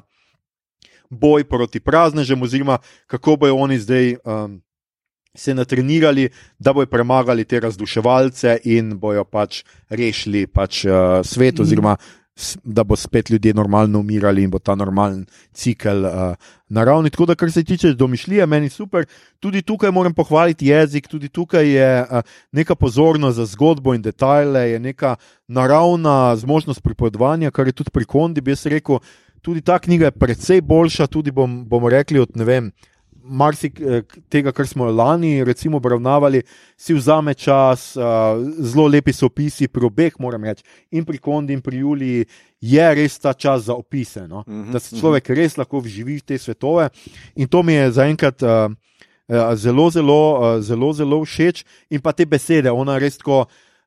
boj proti praznežem, oziroma kako bojo oni zdaj um, se natrenirali, da bojo premagali te razduševalce in bojo pač rešili pač, uh, svet, oziroma da bo spet ljudje normalno umirali in bo ta normalen cikel uh, naravni. Tako da, kar se tiče domišljije, meni super. Tudi tukaj moram pohvaliti jezik, tudi tukaj je uh, neka pozornost za zgodbo in detajle, je neka naravna zmožnost pripovedovanja, kar je tudi pri Kondi, bi jaz rekel. Tudi ta knjiga je precej boljša, tudi bom, bomo rekli, od ne vem. Marsik eh, tega, kar smo lani recimo obravnavali, si vzame čas, uh, zelo lepi so opisi pri obeh, moram reči, in pri Kondi in pri Juliji je res ta čas za opise, no? Mhm, da se človek res lahko vživi v te svetove. In to mi je zaenkrat uh, uh, zelo, zelo, uh, zelo, zelo všeč. In pa te besede, ona res tako.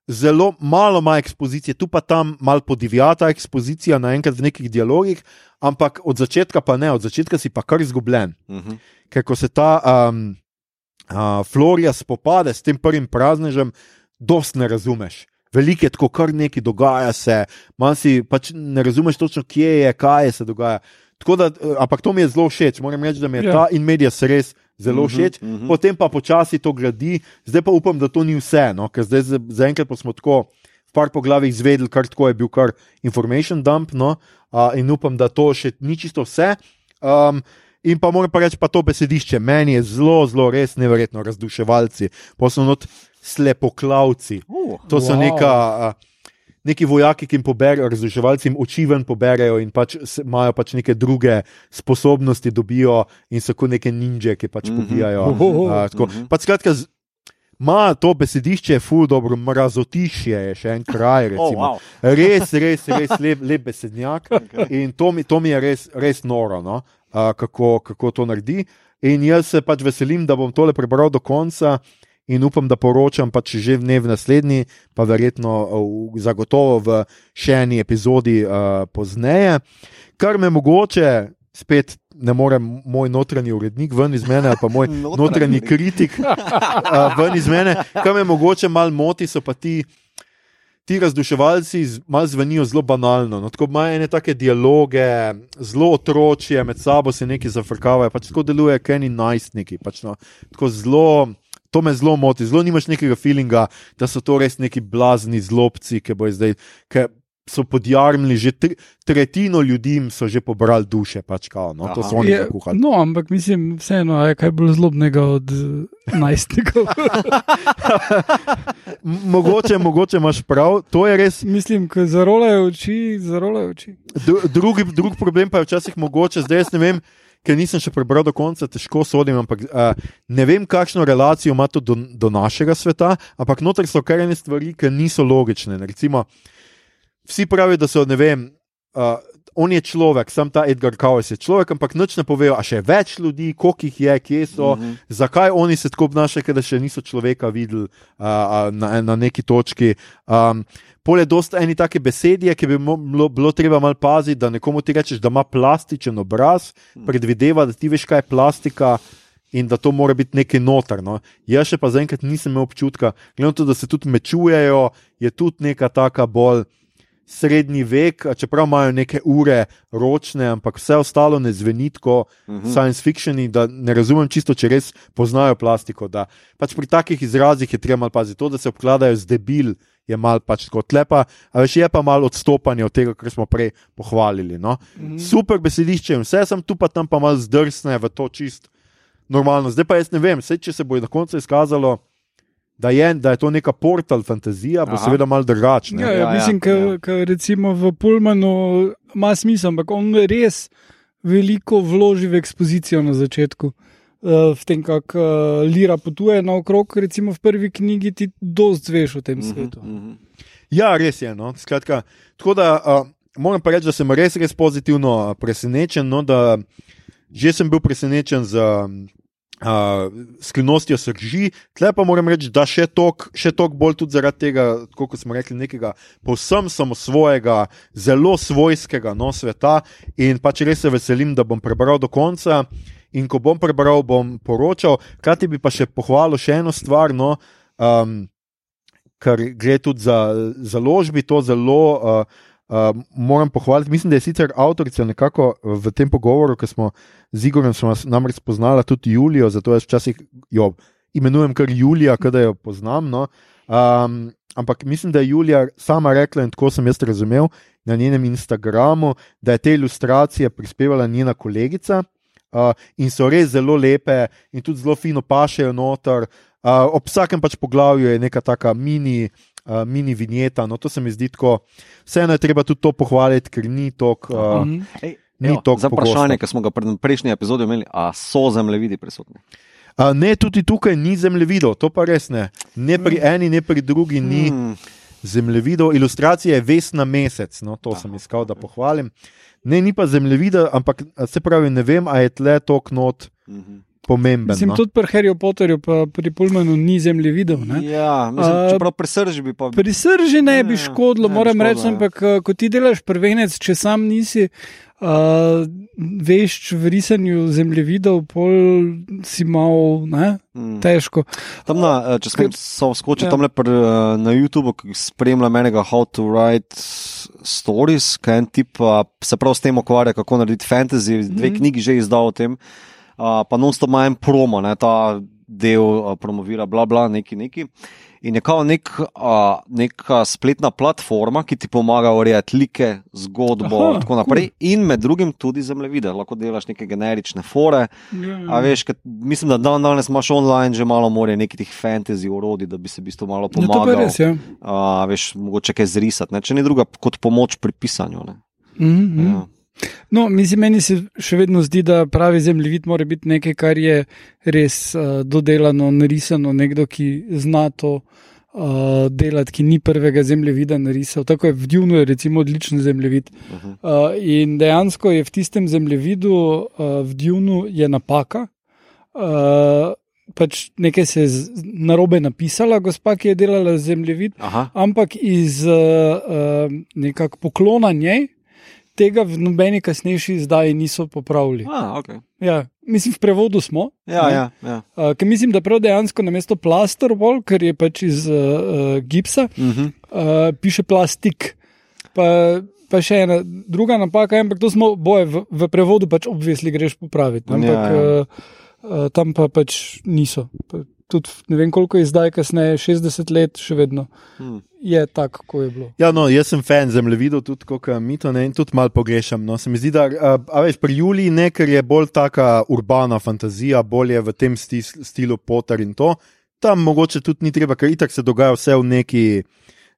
Zelo malo ima ekspozicije, tu pa tam malo podivjata ekspozicija, naenkrat v nekih dialogih, ampak od začetka pa ne, od začetka si pa kar izgubljen Mhm. Ker ko se ta um, uh, Florija spopade s tem prvim praznežem, dost ne razumeš. Veliko je tako, kar nekaj dogaja se, manj si pač ne razumeš točno, kje je, kaj se dogaja. Tako Da, ampak to mi je zelo všeč, moram reči, da mi je Ja. ja. ta in medija se res zelo Mhm, všeč. mhm. Potem pa počasi to gradi, zdaj pa upam, da to ni vse, no? ker zdaj za- zaenkrat smo tako v par poglavjih izvedeli, kar tako je bil kar information dump, no? uh, in upam, da to še ni čisto vse. Um, in pa moram pa reči, pa to besedišče, meni je zelo, zelo res neverjetno razduševalci, posebno slepoklavci. Uh, To so Wow. neka. Uh, Neki vojaki, ki jim poberajo, razduševalci jim oči ven poberajo in pač imajo pač neke druge sposobnosti, dobijo in so kot neke ninja, ki pač Mhm. pobijajo. Ohoho. Uh, tako. Mhm. Pač skratka, ima to besedišče, ful dobro, mrazotišje je še en kraj. oh, Recimo. wow. Res, res, res lep, lep besednjak. In to mi, to mi je res, res noro, no? Uh, kako, kako to naredi. In jaz se pač veselim, da bom tole prebral do konca. In upam, da poročam pač že v ne v naslednji, pa verjetno uh, zagotovo v še eni epizodi uh, pozneje. Kar me mogoče, spet ne morem moj notranji urednik ven iz mene, ali pa moj notranji kritik uh, ven iz mene, kar me mogoče malo moti, so pa ti. Ti razduševalci malo zvenijo zelo banalno. No, tako imajo ene take dialoge, zelo otročje, med sabo se neki zafrkavajo, pač tako delujejo, kot eni najstniki. Pač no, tako zelo, to me zelo moti, zelo nimaš nekega feelinga, da so to res neki blazni zlobci, ki bojo zdaj. Ki so podjarmili, že tri, tretjino ljudi so že pobrali duše, pač kao, no, to Aha. so oni Je, zakuhali. no, ampak mislim, vseeno, je kaj bolj zlobnega od uh, najstnikov. Mogoče, mogoče imaš prav, to je res. mislim, ko zarolajo oči, zarolajo oči. Dru- Drugi, drug problem pa je včasih mogoče, zdaj jaz ne vem, ker nisem še prebral do konca, težko sodim, ampak uh, ne vem, kakšno relacijo ima to do, do našega sveta, ampak noter so kar ene stvari, ki niso logične. Recimo, vsi pravijo, da so, ne vem, uh, on je človek, sam ta Edgar Kowals je človek, ampak noč ne povejo, a še več ljudi, koliko jih je, kje so, mm -hmm. zakaj oni se tako obnašajo, da še niso človeka videli uh, na, na neki točki. Um, Pole je dosta eni take besedje, ki bi bilo, bilo treba malo paziti, da nekomu ti rečeš, da ima plastičen obraz, predvideva, da ti veš, kaj je plastika. In da to mora biti nekaj notrno. Jaz še pa zaenkrat nisem imel občutka, glede na to, da se tudi mečujejo, je tudi neka taka bolj srednji vek, čeprav imajo neke ure ročne, ampak vse ostalo ne zveni kot uh -huh. science fiction. In da ne razumem čisto, če res poznajo plastiko. Pač pri takih izrazih je treba malo paziti. To, da se obkladajo z debil, je malo pač kot lepa, a več je pa malo odstopanje od tega, kar smo prej pohvalili. No? Uh -huh. Super besedišče, vse sem tu pa tam pa malo zdrsne v to čist. Normalno. Zdaj pa jaz ne vem, Sej, če se bo na koncu izkazalo, da je, da je to neka portal fantazija, bo Aha. seveda malo drugačna. Ja, ja, ja, mislim, da ja. recimo v Pulmanu ima smisel, ampak on res veliko vloži v ekspozicijo na začetku. Uh, v tem, kako uh, Lira potuje naokrog, recimo v prvi knjigi, ti dosti zveš o tem mhm, svetu. Mhm. -huh. Ja, res je. No. Skratka, tako da uh, moram pa reči, da sem res, res pozitivno presenečen. No, že sem bil presenečen z. Uh, skrivnostjo srži. Tle pa moram reči, da še toliko bolj tudi zaradi tega, kot smo rekli, nekega povsem samosvojega, zelo svojskega no, sveta. In pač res se veselim, da bom prebral do konca. In ko bom prebral, bom poročal. Kaj ti bi pa še pohvalil še eno stvar, no, um, kar gre tudi za založbi, to zelo. Uh, Uh, moram pohvaliti, mislim, da je sicer avtorica nekako v tem pogovoru, ki smo z Igorjem namreč spoznali tudi Julijo, zato jaz včasih jo imenujem kar Julija, da jo poznam. No? Um, ampak mislim, da je Julija sama rekla, in tako sem jaz razumel na njenem Instagramu, da je te ilustracije prispevala njena kolegica uh, in so res zelo lepe in tudi zelo fino pašejo noter. Uh, ob vsakem pač poglavju je neka taka mini uh, mini vinjeta. No, to se mi zdi tako. Vseeno je treba tudi to pohvaliti, ker ni tok. Uh, Ni to vprašanje, ki smo ga pri prejšnji epizodi imeli, ali so zemljevidi prisotni. Uh, ne, tudi tukaj ni zemljevidov, to pa res ne. Ne pri mm. eni, ne pri drugi ni mm. zemljevidov. Ilustracija je ves na mesec, no, to Aha. sem iskal, da pohvalim. Ne, ni pa zemljevida, ampak se pravi, ne vem, ali je tle tok not. Mm -hmm pomemben. Mislim, no? tudi pri Harryju Potterju, pa pri Pulmanu ni zemlje videl. Ne? Ja, mislim, uh, pri srži bi pa. Pri srži ne bi škodilo, ne, moram reči, ja. ampak ko ti delaš prvenec, če sam nisi. Uh, veš, v risanju zemljevidov, pol si malo hmm. težko. Tam na, če sem se skočil ja. tam pr, na YouTube, ki spremlja menega How to Write Stories, kaj en tip se prav s tem ukvarja, kako narediti fantasy, dve hmm. knjigi že izdal o tem pa non-stop manj promo, ne, ta del uh, promovira, bla, bla, neki, neki. In je kao nek, uh, neka spletna platforma, ki ti pomaga urejati like, zgodbo in tako naprej. Cool. In med drugim tudi zemljevide, lahko delaš neke generične fore. Yeah, yeah. Veš, kad, mislim, da dan danes imaš online že malo more nekih tih fantasy urodi, da bi se v bistvu malo pomagal. Ja, res, ja. uh, veš, mogoče kaj zrisati, ne? če ni druga kot pomoč pri pisanju. Mm -hmm. ja. No, mislim, meni se še vedno zdi, da pravi zemljevid mora biti nekaj, kar je res uh, dodelano, narisano, nekdo, ki zna to uh, delati, ki ni prvega zemljevida narisal. Tako je v Djunu, recimo, odličen zemljevid. Uh, in dejansko je v tistem zemljevidu, uh, v Djunu, je napaka. Uh, Pač nekaj se je na robe napisala, gospa, ki je delala zemljevid, Aha. ampak iz uh, uh, nekakšnega poklona njej, tega v nobeni kasnejši zdaj niso popravili. A, okay. ja, mislim, v prevodu smo. Ja, ja, ja. Uh, mislim, da prav dejansko na mesto plaster wall, ker je pač iz uh, gipsa, uh -huh. uh, piše plastik. Pa, pa še ena druga napaka, ampak to smo boje v, v prevodu, pač obvisli greš popraviti. Ampak ja, ja. Uh, uh, tam pa pač niso. Pa, tudi ne vem, koliko je zdaj, kasneje, 60 let, še vedno hmm. je tako, kot je bilo. Ja, no, jaz sem fan zemljevidov, tudi kot mi to ne in tudi malo pogrešam. No. Se mi zdi, da a, veš, pri Juliji nekaj je bolj taka urbana fantazija, bolje v tem sti, stilu Potter in to. Tam mogoče tudi ni treba, ker itak se dogaja vse v neki.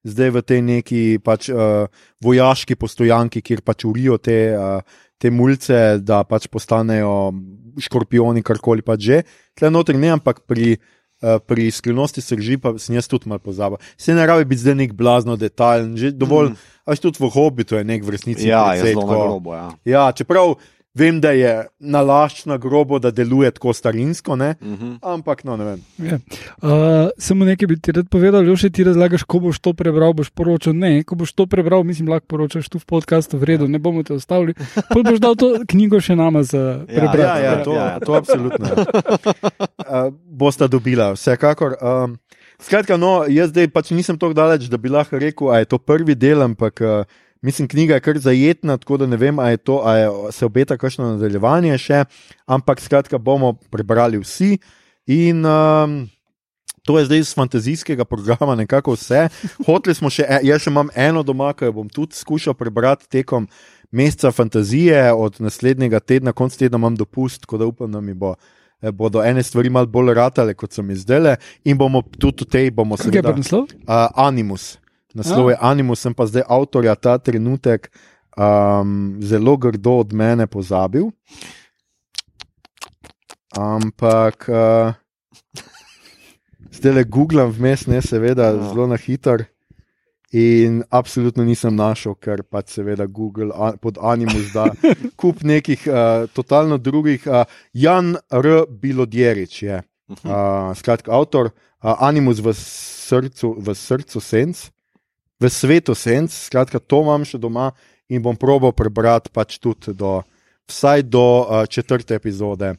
Zdaj v tej neki pač, uh, vojaški postojanki, kjer pač urijo te, uh, te mulce, da pač postanejo škorpioni, karkoli pač že. Tle notri ne, ampak pri Uh, pri skrivnosti srži pa sem jaz tudi malo pozabil. Se ne rabi biti zdaj nek blazno detajlen, že dovolj, mm. až tudi v hobitu je nek v resnici. Ja, je precej zelo tako- na grobo. Ja. Ja, čeprav vem, da je nalašč na grobo, da deluje tako starinsko, ne? Uh -huh. ampak no, ne vem. Ja. Uh, samo nekaj bi ti rad povedal, jo še ti razlagaš, ko boš to prebral, boš poročal. Ne, ko boš to prebral, mislim, lahko poročaš tu v podkastu, v redu, ne bomo te ostavili. Pol boš dal to knjigo še nama za prebrati. Ja, ja, to, Ja, ja, ja. to absolutno. ja. Uh, bosta dobila, vsekakor. Um, skratka, no, jaz zdaj pač nisem tako daleč, da bi lahko rekel, da je to prvi del, ampak uh, mislim, knjiga je kar zajetna, tako da ne vem, ali se obeta kakšno nadaljevanje še, ampak skratka, bomo prebrali vsi. In um, to je zdaj iz fantazijskega programa nekako vse. Hoteli smo še, e- jaz še imam eno doma, ki jo bom tudi skušal prebrati tekom meseca fantazije, od naslednjega tedna, konc tedna imam dopust, tako da upam, da mi bo. eh, Bodo ene stvari malo bolj ratale, kot so mi zdele, in bomo tudi v tej, bomo Kaj je pa naslov? uh, Animus. Naslov je Animus, sem pa zdaj avtorja ta trenutek um, zelo grdo od mene pozabil. Ampak uh, zdaj le googlam vmes, ne seveda, Ja. zelo na hiter. In absolutno nisem našel, ker pač seveda Google a, pod Animus da kup nekih uh, totalno drugih. Uh, Jan R. Bilodjerič je, uh, skratka, avtor uh, Animus v srcu, v srcu senc, v svetu senc, skratka, to imam še doma in bom probal prebrati pač tudi do, vsaj do uh, četrte epizode.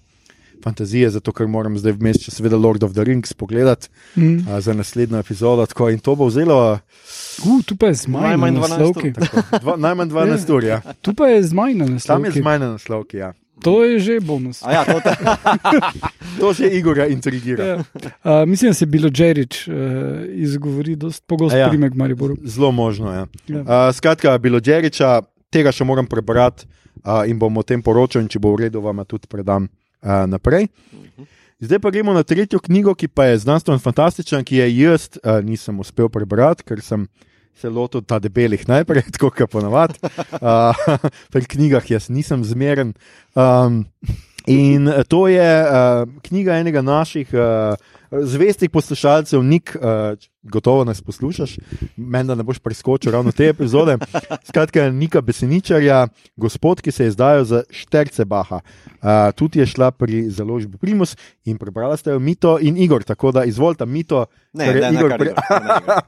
Fantazije, zato ker moram zdaj vmes, če seveda Lord of the Rings pogledati Mm. uh, za naslednjo epizodo. Tako, in to bo vzelo Uh, tu pa je zmaj na Najmanj 12 naslovki. najmanj 12 ur. Ja. Tu pa je zmaj na Tam je naslovki. zmaj na naslovki. Ja. To je že bonus. A ja, to, To že Igorja intrigira. Ja. Uh, mislim, da se je bilo Džerič uh, izgovori, dosti pogosto Ja. primek Mariboru. Zelo možno. Ja. Ja. Uh, skratka, bilo Džeriča, tega še moram prebrati uh, in bom o tem poročal, in če bo v redu, vam tudi predam uh, naprej. Zdaj pa gremo na tretjo knjigo, ki pa je znanstveno fantastična, ki je jaz uh, nisem uspel prebrati, ker sem se lotil ta debelih najprej, tako kot ponavadi. Uh, pri knjigah jaz nisem zmeren. Um, in to je uh, knjiga enega naših uh, zvestih poslušalcev, Nik, uh, gotovo nas poslušaš, meni da ne boš preskočil ravno te epizode. Skratka, Nika Beseničarja, gospod, ki se je zdajal za Štercebaha. Uh, tudi je šla pri založbi Primus in prebrala ste jo Mito in Igor, tako da izvolite Mito. ne, je ne, ne, Igor, kar pre... Igor, kar ne, Igor.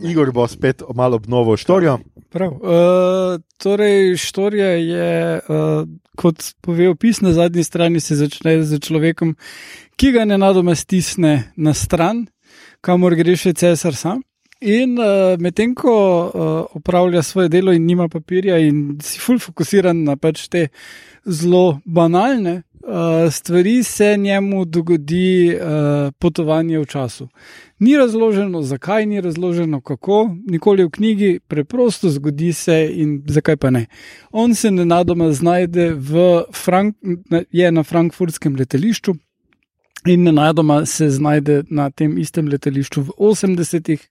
uh, Igor bo spet malo obnovil štorijo. Prav. Uh, torej, štorija je, uh, kot pove opis na zadnji strani, se začne z človekom, ki ga nenadoma stisne na stran, kamor gre še cesar sam. In uh, medtem ko uh, opravlja svoje delo in nima papirja, in si ful fokusiran na pač te zelo banalne uh, stvari, se njemu dogodi uh, potovanje v času. Ni razloženo, zakaj, ni razloženo, kako, nikoli v knjigi, preprosto zgodi se in zakaj pa ne. On se nenadoma znajde v Frank je na frankfurtskem letališču. In nenadoma se znajde na tem istem letališču v 80-ih.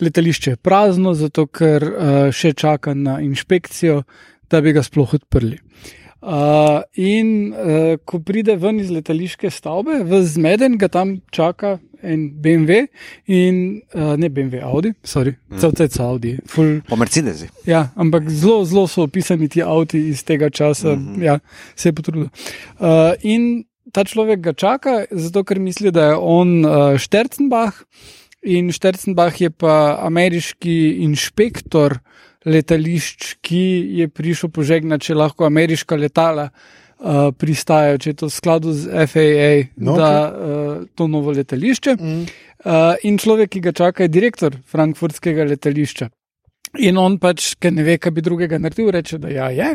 Letališče je prazno, zato ker uh, še čaka na inšpekcijo, da bi ga sploh odprli. Uh, in uh, ko pride ven iz letališke stavbe, v zmeden ga tam čaka en BMW in uh, ne BMW, Audi, sorry, mm. celce so Audi. Ful, Po Mercedesi. Ja, ampak zelo, zelo so opisani ti avti iz tega časa, mm -hmm. ja, se je potrudil. Uh, in ta človek ga čaka, zato ker misli, da je on uh, Štercenbach. In Štercenbach je pa ameriški inšpektor letališč, ki je prišel požegnati, če lahko ameriška letala uh, pristajajo, če je to v skladu z FAA, No, da uh, to novo letališče. Mm. Uh, in človek, ki ga čaka, je direktor frankfurtskega letališča. In on pač, ker ne ve, kaj bi drugega naredil, reče, da ja, je.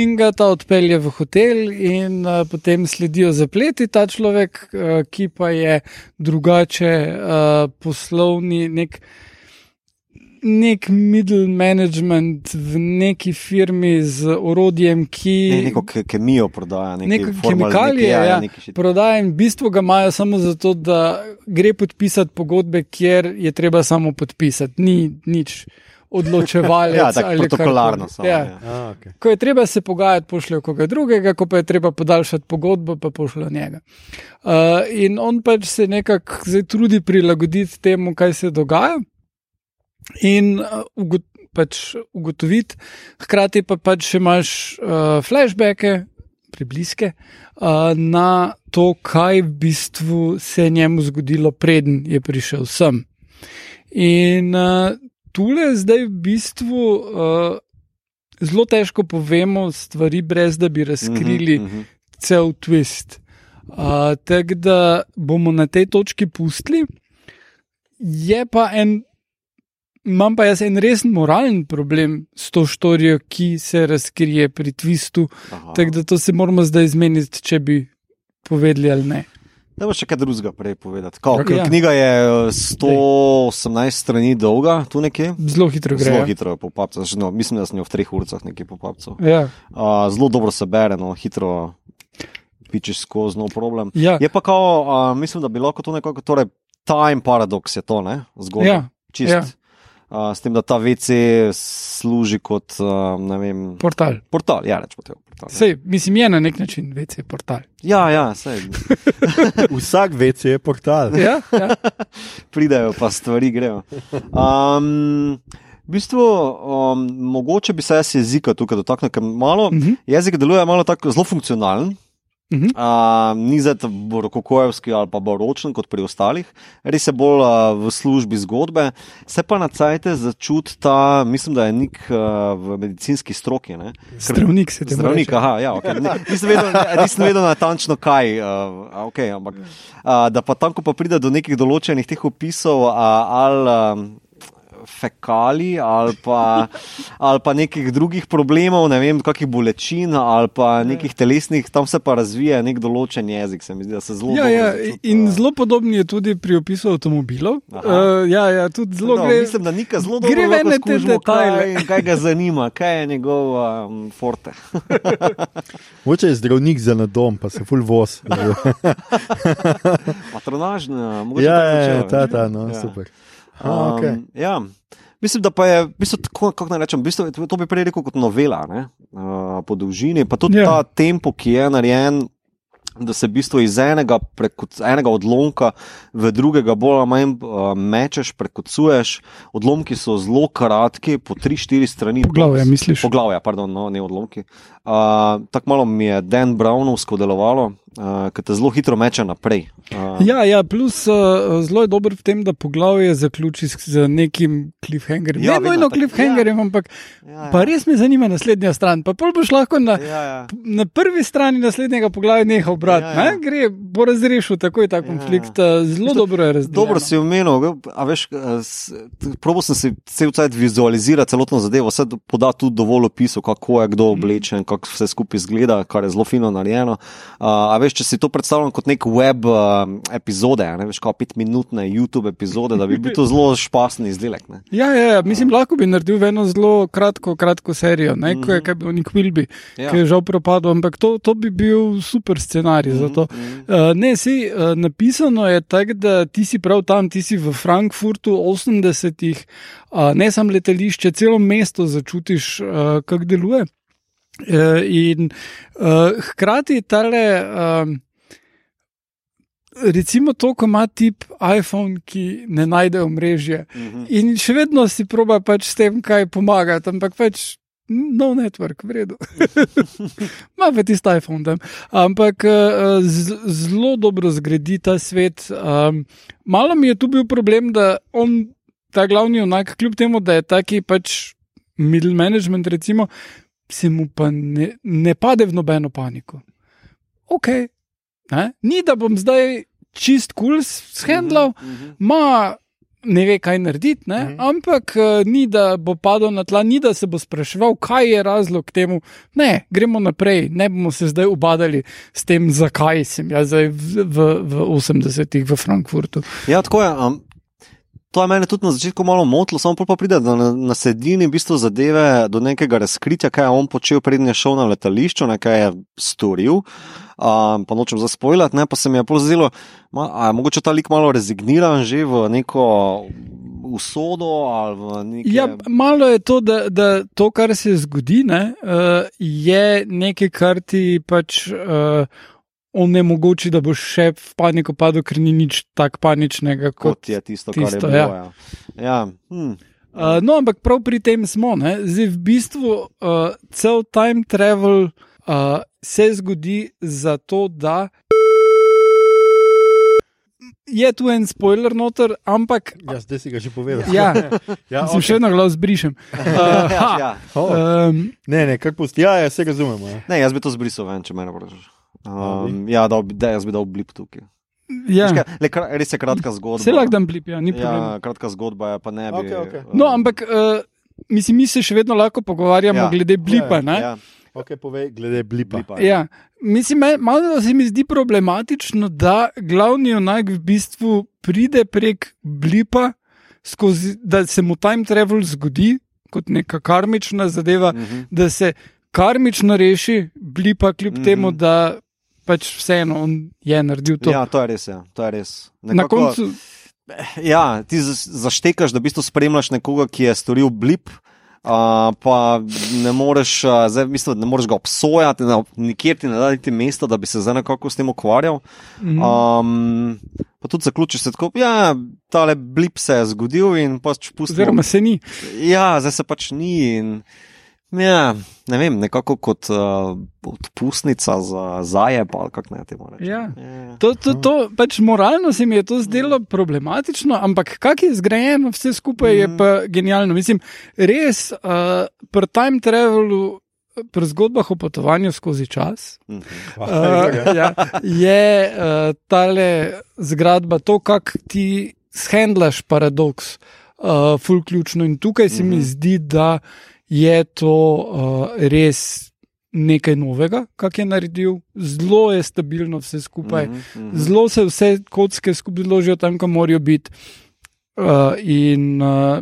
In ga ta odpelje v hotel, in uh, potem sledijo zapleti ta človek, uh, ki pa je drugače uh, poslovni, nek, nek middle management v neki firmi z orodjem, ki. Ne, neko ke, kemijo prodaja, formalne- kemikalije, neke, ja, neki shit. prodaja in v bistvu ga imajo samo zato, da gre podpisati pogodbe, kjer je treba samo podpisati, ni nič odločevalec. Ja, tako protokolarno. samo, Ja. ja. A, okay. Ko je treba se pogajati, pošljajo koga drugega, ko pa je treba podaljšati pogodbo, pa pošljajo njega. Uh, in on pač se nekako trudi prilagoditi temu, kaj se dogaja. In uh, ugot, pač ugotoviti, hkrati pa pač imaš uh, flashbacke, pribliske uh, na to, kaj v bistvu se je njemu zgodilo, preden je prišel sem. In uh, tule zdaj v bistvu uh, zelo težko povemo stvari, brez da bi razkrili Mhm, mhm. cel twist. Uh, Tako da bomo na tej točki pustili. Je pa en, imam pa jaz en resen moralen problem s to štorijo, ki se razkrije pri twistu. Tako da to se moramo zdaj izmeniti, če bi povedali ali ne. Da bo še kaj drugega prej povedati. Kao, Ok, ja. Knjiga je eh, 118 strani dolga, tu nekje. Zelo hitro gre. Zelo hitro je po papcu, no, mislim, da sem jo v treh urcah nekje po papcu. Ja, Uh, zelo dobro se bere, no, hitro pičeš skozi, no problem. ja, Je pa kao, uh, mislim, da bi lahko to nekako, torej time paradoks je to, ne, zgodba. ja, Čist. ja. Uh, s tem, da ta WC služi kot, uh, ne vem, portal. portal, ja, rečemo tega. Portal. Sej, mislim, je na nek način večji portal. Ja, ja, sej. Vsak vec je portal. Ja, ja. pridejo, pa stvari grejo. Um, v bistvu, um, mogoče bi se jaz jezika tukaj dotaknil, ker malo, Mhm, jezik deluje malo tako zelo funkcionalen. Mhm. Uh, ni zdaj borokokojevski ali pa boročen kot pri ostalih, res je bolj uh, v službi zgodbe. Se pa na cajte začuti ta, mislim, da je nek uh, v medicinski stroki. Ne? Zdravnik se te Zdravnik, aha, ja, okay. Ni- nisem, vedel, nisem vedel natančno kaj. Uh, okay, ampak, uh, da pa tam, ko pa pride do nekih določenih teh opisov, uh, ali um, fekali, ali pa, ali pa nekih drugih problemov, ne vem, kakih bolečin, ali pa nekih telesnih, tam se pa razvija nek določen jezik. Se mi zdi, da se zelo Ja, ja, začuti, in uh, zelo podoben je tudi pri opisu avtomobilov. Uh, ja, ja, tudi zelo no, gre. Mislim, da Nika zelo gre dobro v lahko ene te detajle. Kaj, kaj ga zanima, kaj je njegov um, forte. Moče je zdravnik za na dom, pa se full voz. Patronažna, mogoče ja, ja, ja, ta, ta, no, Ja. super. A, okay. Um, ja. Mislim, da pa je, v bistvu, tako, kako naj rečem, v bistvu, to bi prej rekel kot novela, ne, uh, po dolžini, pa tudi Ja. ja. ta tempo, ki je narejen, da se v bistvu iz enega, preko, enega odlomka v drugega bolj ali manj uh, mečeš, prekocuješ. Odlomki so zelo kratki, po 3-4 strani. Poglavja, misliš? Poglavja, pardon, no, ne odlomki. Uh, Tako malo mi je Dan Brownovsko delovalo, uh, ker te zelo hitro meče naprej. Uh, Ja, ja, plus uh, zelo je dober v tem, da poglavje zaključi z, nekim cliffhangerjem. Ja, Ja, ne nujno tako, cliffhangerjem, ja. ampak ja, pa res me zanima naslednja stran. Pa pol boš lahko na, Ja, ja. na prvi strani naslednjega poglavja nehal brati. Ja, Ja, ja. ja. Gre, bo razrešil takoj ta konflikt. Ja, ja. Zelo Veste, dobro je razdeljen. Dobro si omenil, a veš, probo sem si cel cel vizualizirati celotno zadevo, vse poda tudi dovolj opisov, kako je kdo oblečen, kako vse skupaj izgleda, kar je zelo fino narejeno. Uh, veš, če si to predstavljam kot nek web uh, epizode, a ne veš, kot petminutne YouTube epizode, da bi bil to zelo špasen izdelek. Ne? Ja, ja, ja, mislim, lahko bi naredil eno zelo kratko, kratko serijo, ne, ko je kaj bil nek Wilby, Ja. ki je žal propadel, ampak to, to bi bil super scenarij za to. Uh, ne, si uh, napisano je tako, da ti si prav tam, ti si v Frankfurtu 80-ih, uh, ne samo letališče, celo mesto začutiš, uh, kako deluje. Uh, in uh, hkrati tale. Uh, Recimo to, ko ima tip iPhone, ki ne najde omrežja, Mhm. In še vedno si proba pač s tem, kaj pomagati, ampak pač no network, v redu. Ma pa tisti iPhone tam. Ampak z- zelo dobro zgradi ta svet. Um, malo mi je tu bil problem, da on, ta glavni onak, kljub temu, da je taki pač middle management, recimo, se mu pa ne, ne pade v nobeno paniko. Ok, ne? ni da bom zdaj čist kul cool shendlal, Mhm. ma ne ve, kaj narediti, ne? Mhm. ampak uh, ni da bo padel na tla, ni da se bo spraševal, kaj je razlog temu. Ne, gremo naprej, ne bomo se zdaj ubadali s tem, zakaj sem jaz zdaj v, v, v 80-ih v Frankfurtu. Ja, tako je. Um, to je meni tudi na začetku malo motilo, samo pa pride na, na sredini v bistvu zadeve, do nekega razkritja, kaj je on počel, preden je šel na letališče, kaj je storil. Um, pa nočem zaspoilati, ne, pa se mi je pozelo, da je mogoče ta lik malo rezigniran že v neko usodo. Neke... Ja, malo je to, da, da to, kar se zgodi, ne, uh, je nekaj, kar ti pač. Uh, onemogoči, da boš še v paniko padel, ker ni nič tako paničnega kot, kot je tisto, tisto kar je bilo. Ja. Ja. Hm. Uh, no, ampak prav pri tem smo. Ne? Zdaj, v bistvu, uh, cel time travel uh, se zgodi zato, da. Je tu en spoiler, noter, ampak. Ja, zdaj si ga že povedal. Ja, ja sem okay. še eno glas zbrišem. Uh, ja. oh. um, ne, ne, kako pusti. Ja, ja, se razumemo. Ja. Ne, jaz bi to zbrisal, ven, če me vprašaš. Um, ja, da, da, jaz bi dal blip tukaj. Ja. Ška, le, res je kratka zgodba. Vse lahko dam blip, ja, ni problem. Ja, kratka zgodba je, pa ne bi. Okay, okay. Uh, no, ampak uh, mislim, mi se še vedno lahko pogovarjamo ja. glede blipa. Ja, ja. Ok, povej, glede blipa. blipa ja. Mislim, malo se mi zdi problematično, da glavni onak v bistvu pride prek blipa, skozi, da se mu time travel zgodi kot neka karmična zadeva, mhm. -huh. da se karmično reši blipa, kljub mhm. -huh. temu, da pač vseeno on je naredil to. Ja, to je res. Ja. To je res. Nekako, Na koncu. Ja, ti zaštekaš, da v bistvu spremljaš nekoga, ki je storil blip. Uh, pa ne moreš, uh, zdaj, mislim, ne moreš ga obsojati, ne, nikjer ti ne da ti mesta, da bi se zdaj nekako s tem ukvarjal. Mm -hmm. um, pa tudi zaključiš se tako, ja, ta le blip se je zgodil in pač pustiš. Oziroma se ni. Ja, zdaj se pač ni. In, Ja, ne vem, nekako kot uh, odpustnica za zajeb ali kako naj temu rečem. Ja. Ja. To, to, to, pač moralno se mi je to zdelo problematično, ampak kak je zgrajeno, vse skupaj mm. je pa genialno. Mislim, res uh, pri time travelu. Pri zgodbah o potovanju skozi čas uh, ja, je uh, ta zgradba to, kako ti shendlaš paradoks, uh, fulključno. In tukaj se uh -huh. mi mhm. zdi, da je to uh, res nekaj novega, kar je naredil. Zelo je stabilno vse skupaj, mm -hmm. zelo se vse kocke skupaj ložijo tam, kam morajo biti. Uh, in uh,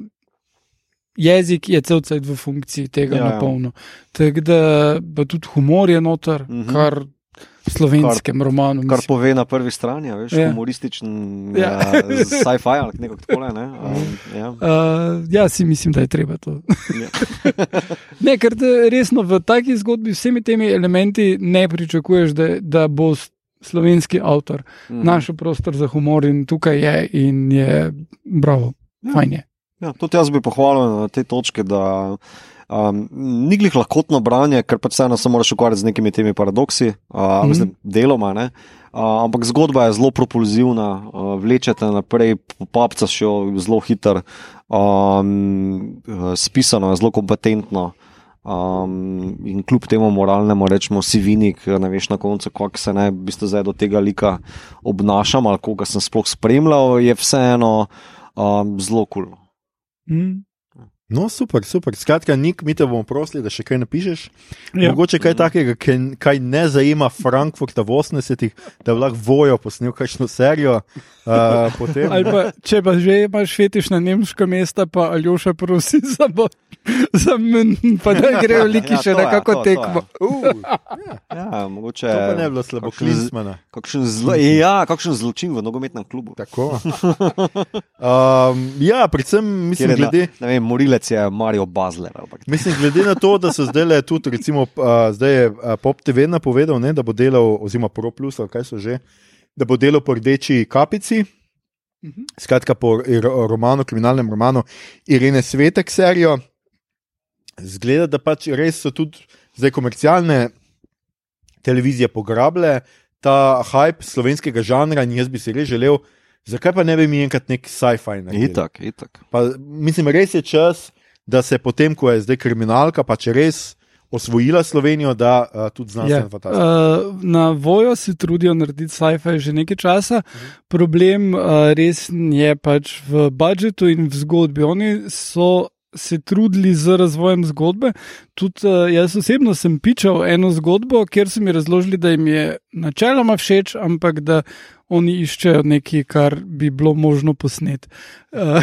jezik je celce v funkciji tega ja, na ja. polno. Tako da tudi humor je noter, mm -hmm. kar slovenskem kar, romanu. Kar pove na prvi strani, ja, veš, humorističen, ja. ja, sci-fi ali nekaj takega. Ne? Um, ja. Uh, ja, si mislim, da je treba to. Ja. ne, ker resno v taki zgodbi s vsemi temi elementi ne pričakuješ, da, da bo slovenski avtor mm. našel prostor za humor in tukaj je in je bravo, ja. fajn je. Ja, tudi jaz bi pohvalil na te točke, da Um, ni glih lahkotno branje, ker pač vseeno se moraš ukvarjati z nekimi temi paradoksi, uh, mm -hmm. mislim, deloma. Uh, ampak zgodba je zelo propulzivna, uh, vlečete naprej, popapca še zelo hiter, um, spisano je zelo kompetentno. Um, in kljub temu moralnemu, rečemo, si vinik, ne veš na koncu, kako se naj bi zdaj do tega lika obnašam ali koga sem sploh spremljal, je vseeno um, zelo kul. Cool. Mm. No, super, super. Skratka, nik, mi te bomo prosili, da še kaj napišeš. Ja. Mogoče kaj takega, kaj ne zajema Frankfurta v 80-ih, da bi lahko vojo posnel kakšno serijo. Uh, pa, če pa že imaš fetiš na nemška mesta, pa Aljoša prosi za bo. Za men, pa da grejo liki ja, še na kako tekmo. Uh, ja. ja, mogoče. To pa ne bi bilo slabo, klismana. Kakšen, zlo, ja, kakšen zločin v nogometnem klubu. Tako. Um, ja, predvsem mislim, glede. Ne vem, morile Pevec je Marijo Bazler. Mislim, glede na to, da so zdaj le tudi, recimo, uh, zdaj je uh, Pop TV napovedal, ne, da bo delal, oziroma Pro Plus, ali kaj so že, da bo delal po rdeči kapici. Mhm. Skratka, po romanu, kriminalnem romanu Irene Svetek serijo. Zgleda, da pač res so tudi zdaj komercialne televizije pograbile ta hype slovenskega žanra in jaz bi si res želel, zakaj pa ne bi mi enkrat nek sci-fi naredil? Itak, itak. Pa, mislim, res je čas, da se potem, ko je zdaj kriminalka, pa če res osvojila Slovenijo, da uh, tudi znanstveno yeah. fantastično. Uh, na vojo se trudijo narediti sci-fi že nekaj časa. Uh mhm. -huh. Problem uh, res je pač v budžetu in v zgodbi. Oni so se trudili z razvojem zgodbe. Tudi uh, jaz osebno sem pičal eno zgodbo, kjer so mi razložili, da jim je načeloma všeč, ampak da oni iščejo nekaj, kar bi bilo možno posneti. Uh,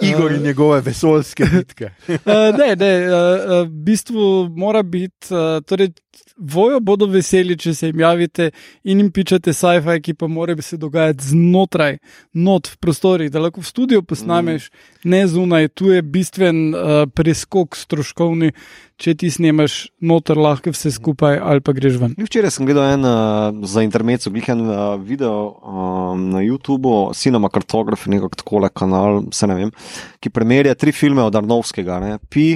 Igor in njegove vesoljske bitke. uh, ne, ne, uh, v bistvu mora biti. Uh, torej, Vojo bodo veseli, če se jim javite in jim pičete sci-fi, ki pa mora se dogajati znotraj, not v prostorih, da lahko v studiu posnameš, mm. ne zunaj. Tu je bistven uh, preskok stroškovni, če ti snemaš noter, lahko vse skupaj ali pa greš ven. Včeraj sem gledal en uh, za intermezzo, glihen uh, video um, na YouTubu, Cinema Cartograph, nekako takole kanal, se ne vem, ki primerja tri filme od Arnovskega, ne, Pi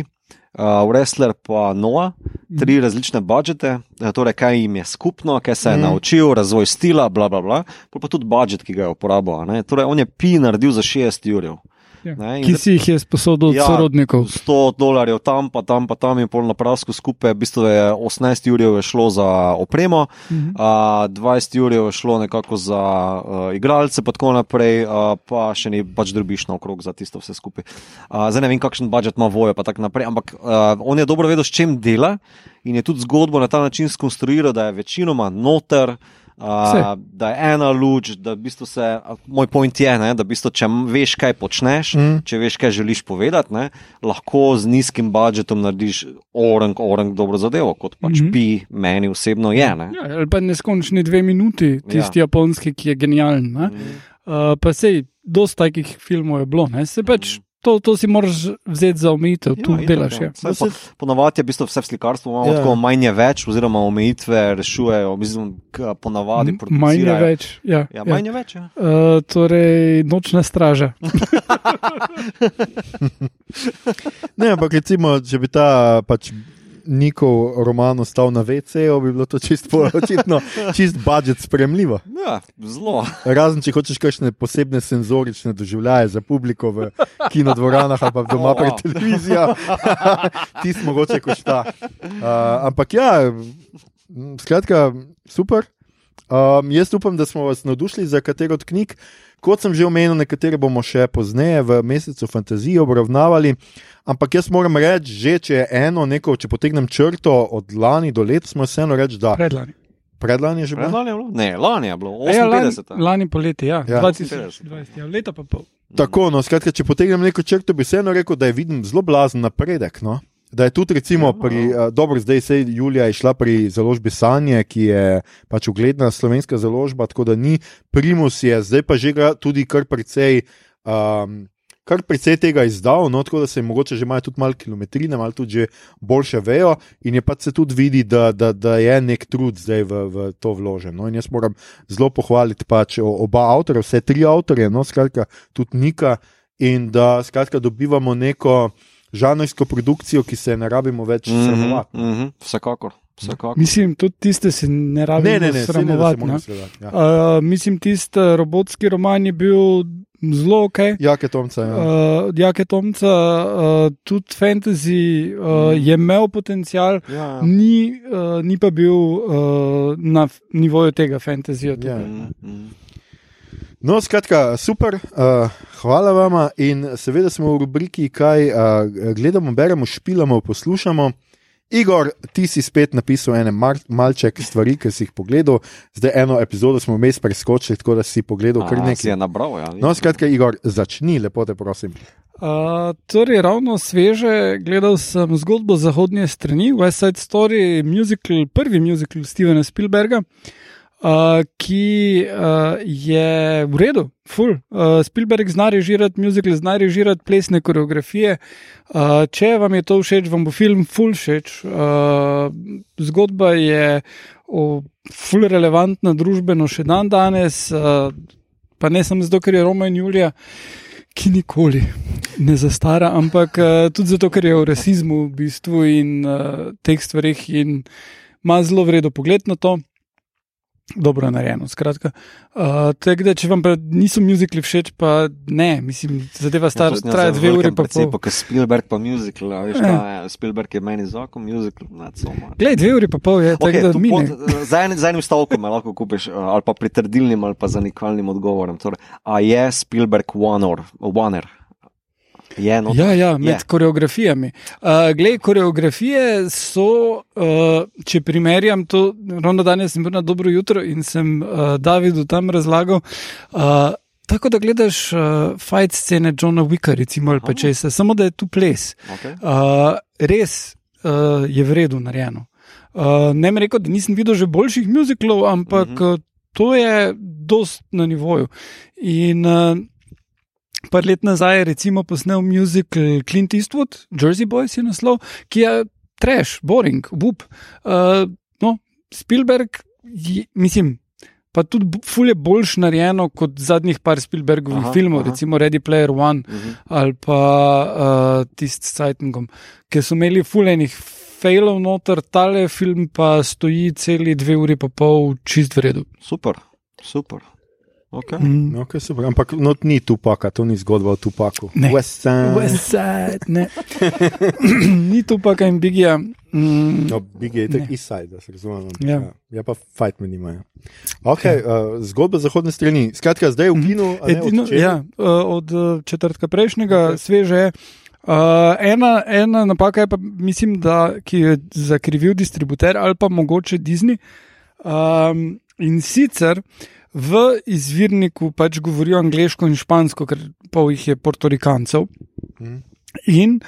uh, Wrestler pa Noah, tri mm. različne budžete, torej kaj jim je skupno, kaj se je mm. naučil, razvoj stila, bla, bla, bla, pa tudi budžet, ki ga je uporabil. Torej, on je pi naredil za 6 jurjev. Ja. Ne, ki si jih je sposodil od ja, sorodnikov. 100 dolarjev tam, pa tam, pa tam in pol na prasko skupaj. V bistvu je 18 jurjev šlo za opremo, uh -huh. a, 20 jurjev je šlo nekako za uh, igralce, pa tako naprej, uh, pa še ni pač drobiš na okrog za tisto vse skupaj. Uh, zdaj ne vem, kakšen budžet ima vojo, pa tako naprej, ampak uh, on je dobro vedel, s čim dela in je tudi zgodbo na ta način skonstruiral, da je večinoma noter. Uh, da je ena luč, da v bistvu se, moj point je, ne, da v bistvu, če veš, kaj počneš, mm. če veš, kaj želiš povedati, ne, lahko z nizkim budžetom narediš orang, orang dobro zadevo, kot pač mm -hmm. pi meni osebno je. Ne. Ja, ali pa neskončni dve minuti, tisti ja. japonski, ki je genijalen. Mm. Uh, pa sej, dosta takih filmov je bilo, ne, se pač. Mm. To, to si moraš vzeti za omejitev, tu ja, delaš. Ja. Po, ponovadi je bistvo vse v slikarstvu, imamo ja. tako manj več, oziroma omejitve rešujejo, mislim, ponavadi producijo. Manj je več. Ja, ja, manj je več. Ja. Uh, torej, nočna straža. ne, ampak recimo, če bi ta pač njihov roman ostal na VC-ju, bi bilo to čisto očitno, čist budžet spremljivo. Ja, zelo. Razen če hočeš kakšne posebne senzorične doživljaje za publiko v kinodvoranah ali pa doma pred televizijo, ti smo mogoče košta. Uh, ampak ja, skratka, super. Um, jaz upam, da smo vas navdušili za katero od knjig. Kot sem že omenil, nekatere bomo še pozneje v mesecu fantazije obravnavali. Ampak jaz moram reči, že če je eno, neko, če potegnem črto od lani do leta, smo vseeno reči, da. Predlani. Predlani je že bilo? Predlani je bilo? Ne, lani je bilo. Ja, lani, lani poleti, ja. ja. 2020, ja, leta pa pol. Tako, no, skratka, če potegnem neko črto, bi vseeno rekel, da je vidim zelo blazen napredek. No? Da je tudi, recimo, pri, uh, dobro, zdaj se je Julija išla pri založbi Sanje, ki je pač ugledna slovenska založba, tako da ni primus, je zdaj pa že tudi kar precej. Um, kar precej tega izdal, no, tako da se jim mogoče že imajo tudi malo kilometrine, malo tudi boljše vejo in je pa se tudi vidi, da, da, da je nek trud zdaj v, v to vložen. No, in jaz moram zelo pohvaliti pač oba avtorja, vse tri avtorje, no, skratka, tudi Nika in da skratka dobivamo neko žanrsko produkcijo, ki se ne rabimo več mm -hmm, sramovati. Mm -hmm, vsekakor. Vsekakor. Mislim, tudi tiste se ne rabijo sramovati. Ne, ja. uh, mislim, tisti robotski roman je bil zelo ok. Jake Tomca. Ja. Uh, Jake Tomca, uh, tudi fantasy uh, mm. je imel potencial, ja. ni, uh, ni pa bil uh, na nivoju tega fantasyja. Ja. Mm. No, skratka, super, uh, hvala vam. In seveda smo v rubriki, kaj uh, gledamo, beremo, špilamo, poslušamo. Igor, ti si spet napisal ene malček stvari, ki si jih pogledal. Zdaj eno epizodo smo vmes preskočili, tako da si pogledal kar nekaj. Je nabral, ja, no, skratka, Igor, začni, lepo te prosim. Uh, torej, ravno sveže gledal sem zgodbo zahodnje strani, West Side Story, musical, prvi musical Stevena Spielberga. Uh, uh, ki uh, je v redu, full. Uh, Spielberg zna režirati muzikal, zna režirati plesne koreografije. Uh, če vam je to všeč, vam bo film full všeč. Uh, zgodba je o, full relevantna družbeno še dan danes, uh, pa ne samo zato, ker je Roma in Julija. Ki nikoli ne zastara, ampak uh, tudi zato, ker je o rasizmu v bistvu in uh, teh stvarih in ima zelo vredno pogled na to dobro narejeno. Skratka, uh, da, če vam niso muzikli všeč, pa ne, mislim, zadeva star, ja, traja dve uri. Pa pol. Kot Spielberg, pa muzikl, veš, ja. kaj, Spielberg je meni zakon, muzikl, ne samo. Glej, dve uri pa pol je, okay, tako da mi. Za enim stavkom lahko kupiš, ali pa pritrdilnim, ali pa zanikvalnim odgovorom. Torej, a je Spielberg one or, one? Je no. Ja, ja, med Je. koreografijami. Uh, Glej, koreografije so, uh, če primerjam to, ravno danes sem bil na dobro jutro in sem uh, Davidu tam razlagal. Uh, Tako da gledaš uh, fight scene Johna Wicka, recimo, ali pa če se, samo da je tu ples. Okay. Uh, res uh, je v redu narejeno. Uh, ne bi rekel, da nisem videl že boljših muziklov, ampak uh Mhm. -huh. to je dost na nivoju. In uh, par let nazaj je recimo posnel muzikal Clint Eastwood, Jersey Boys je naslov, ki je trash, boring, bup. Uh, no, Spielberg, je, mislim. Pa tudi ful je boljš narejeno kot zadnjih par Spielbergovih Aha, filmov, aha. recimo Ready Player One Uh -huh. ali pa uh, tisti s Cajtungom, ki so imeli fulejnih failov noter, tale film pa stoji celi dve uri pa pol čist v redu. Super, super. Okay. Mm. Okay, super. Ampak not ni Tupaka, to ni zgodba o Tupaku. Ne. West Side. West Side, ne. Ni tu pa kaj Bigija. Mm. No, Big je Ne. tak East Side, da se razumemo. Ja. Ja. ja, pa Fight Me nimajo. Okay, uh, zgodba zahodne strani. Skratka, zdaj v kinu. a ne, od Edino, ja, uh, od uh, četrtka prejšnjega, Ok. okay. sveže je. Uh, ena, ena napaka je pa, mislim, da ki je zakrivil distributer ali pa mogoče Disney. Um, in sicer v izvirniku pač govorijo angliško in špansko, ker pol jih je portorikancev. Mhm. In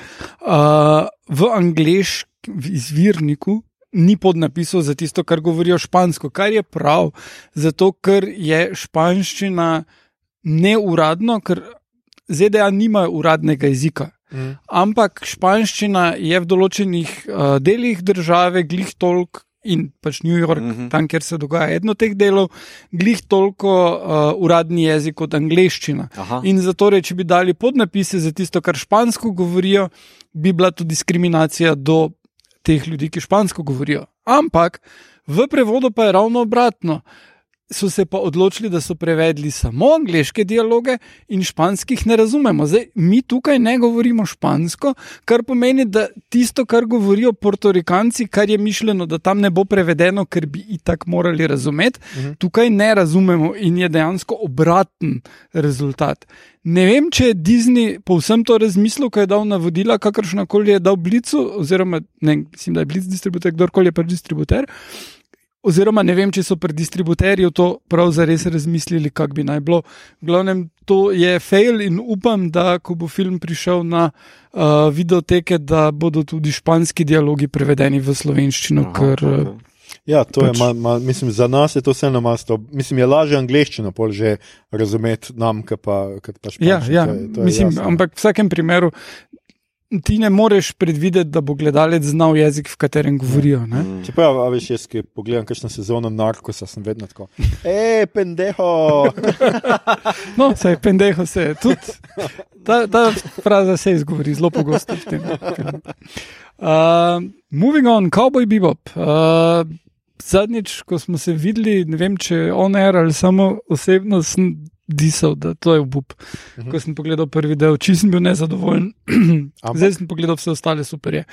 uh, v angliškem izvirniku ni podnapisov za tisto, kar govorijo špansko, kar je prav, zato ker je španščina neuradno, ker ZDA nimajo uradnega jezika. Mhm. Ampak španščina je v določenih uh, delih države glih toliko. In pač New York, uh Mhm. -huh. tam, kjer se dogaja eno teh delov, glih toliko uh, uradni jezik kot angliščina. Aha. In zato, če bi dali podnapise za tisto, kar špansko govorijo, bi bila to diskriminacija do teh ljudi, ki špansko govorijo. Ampak v prevodu pa je ravno obratno. So se pa odločili, da so prevedli samo angliške dialoge in španskih ne razumemo. Zdaj, mi tukaj ne govorimo špansko, kar pomeni, da tisto, kar govorijo portorikanci, kar je mišljeno, da tam ne bo prevedeno, ker bi itak morali razumeti, Mhm. tukaj ne razumemo in je dejansko obraten rezultat. Ne vem, če je Disney povsem to razmislil, ko je dal navodila, kakršna koli je dal Blicu, oziroma ne, mislim, da je Blic distributer, kdorkoli je pač distributer. Oziroma, ne vem, če so pri distributerju to prav zares razmislili, kako bi naj bilo. V glavnem, to je fail in upam, da ko bo film prišel na uh, videoteke, da bodo tudi španski dialogi prevedeni v slovenščino, Aha, ker uh, okej. Ja, to Pač- je, mal, mal, mislim, za nas je to vseeno masto. Mislim, je lažje angliščino pol že razumeti nam, kot pa, kot pa Ja, španščino. ja, To je- to je mislim, jasno. ampak v vsakem primeru ti ne moreš predvideti, da bo gledalec znal jezik, v katerem govorijo. Ne? Mm. Čeprav, a veš, jaz, ki pogledam kakšno sezono narkosa, sem vedno tako. Ej, pendeho! No, saj pendeho se je tudi. Ta, ta fraza se izgovori zelo pogosto v tem. Uh, moving on, Cowboy Bebop. Uh, zadnjič, ko smo se videli, ne vem, če on air ali samo osebno sem disal, da to je obup. Mhm. Ko sem pogledal prvi del, čisto sem bil nezadovoljen. Ampak- Zdaj sem pogledal vse ostale super. Je.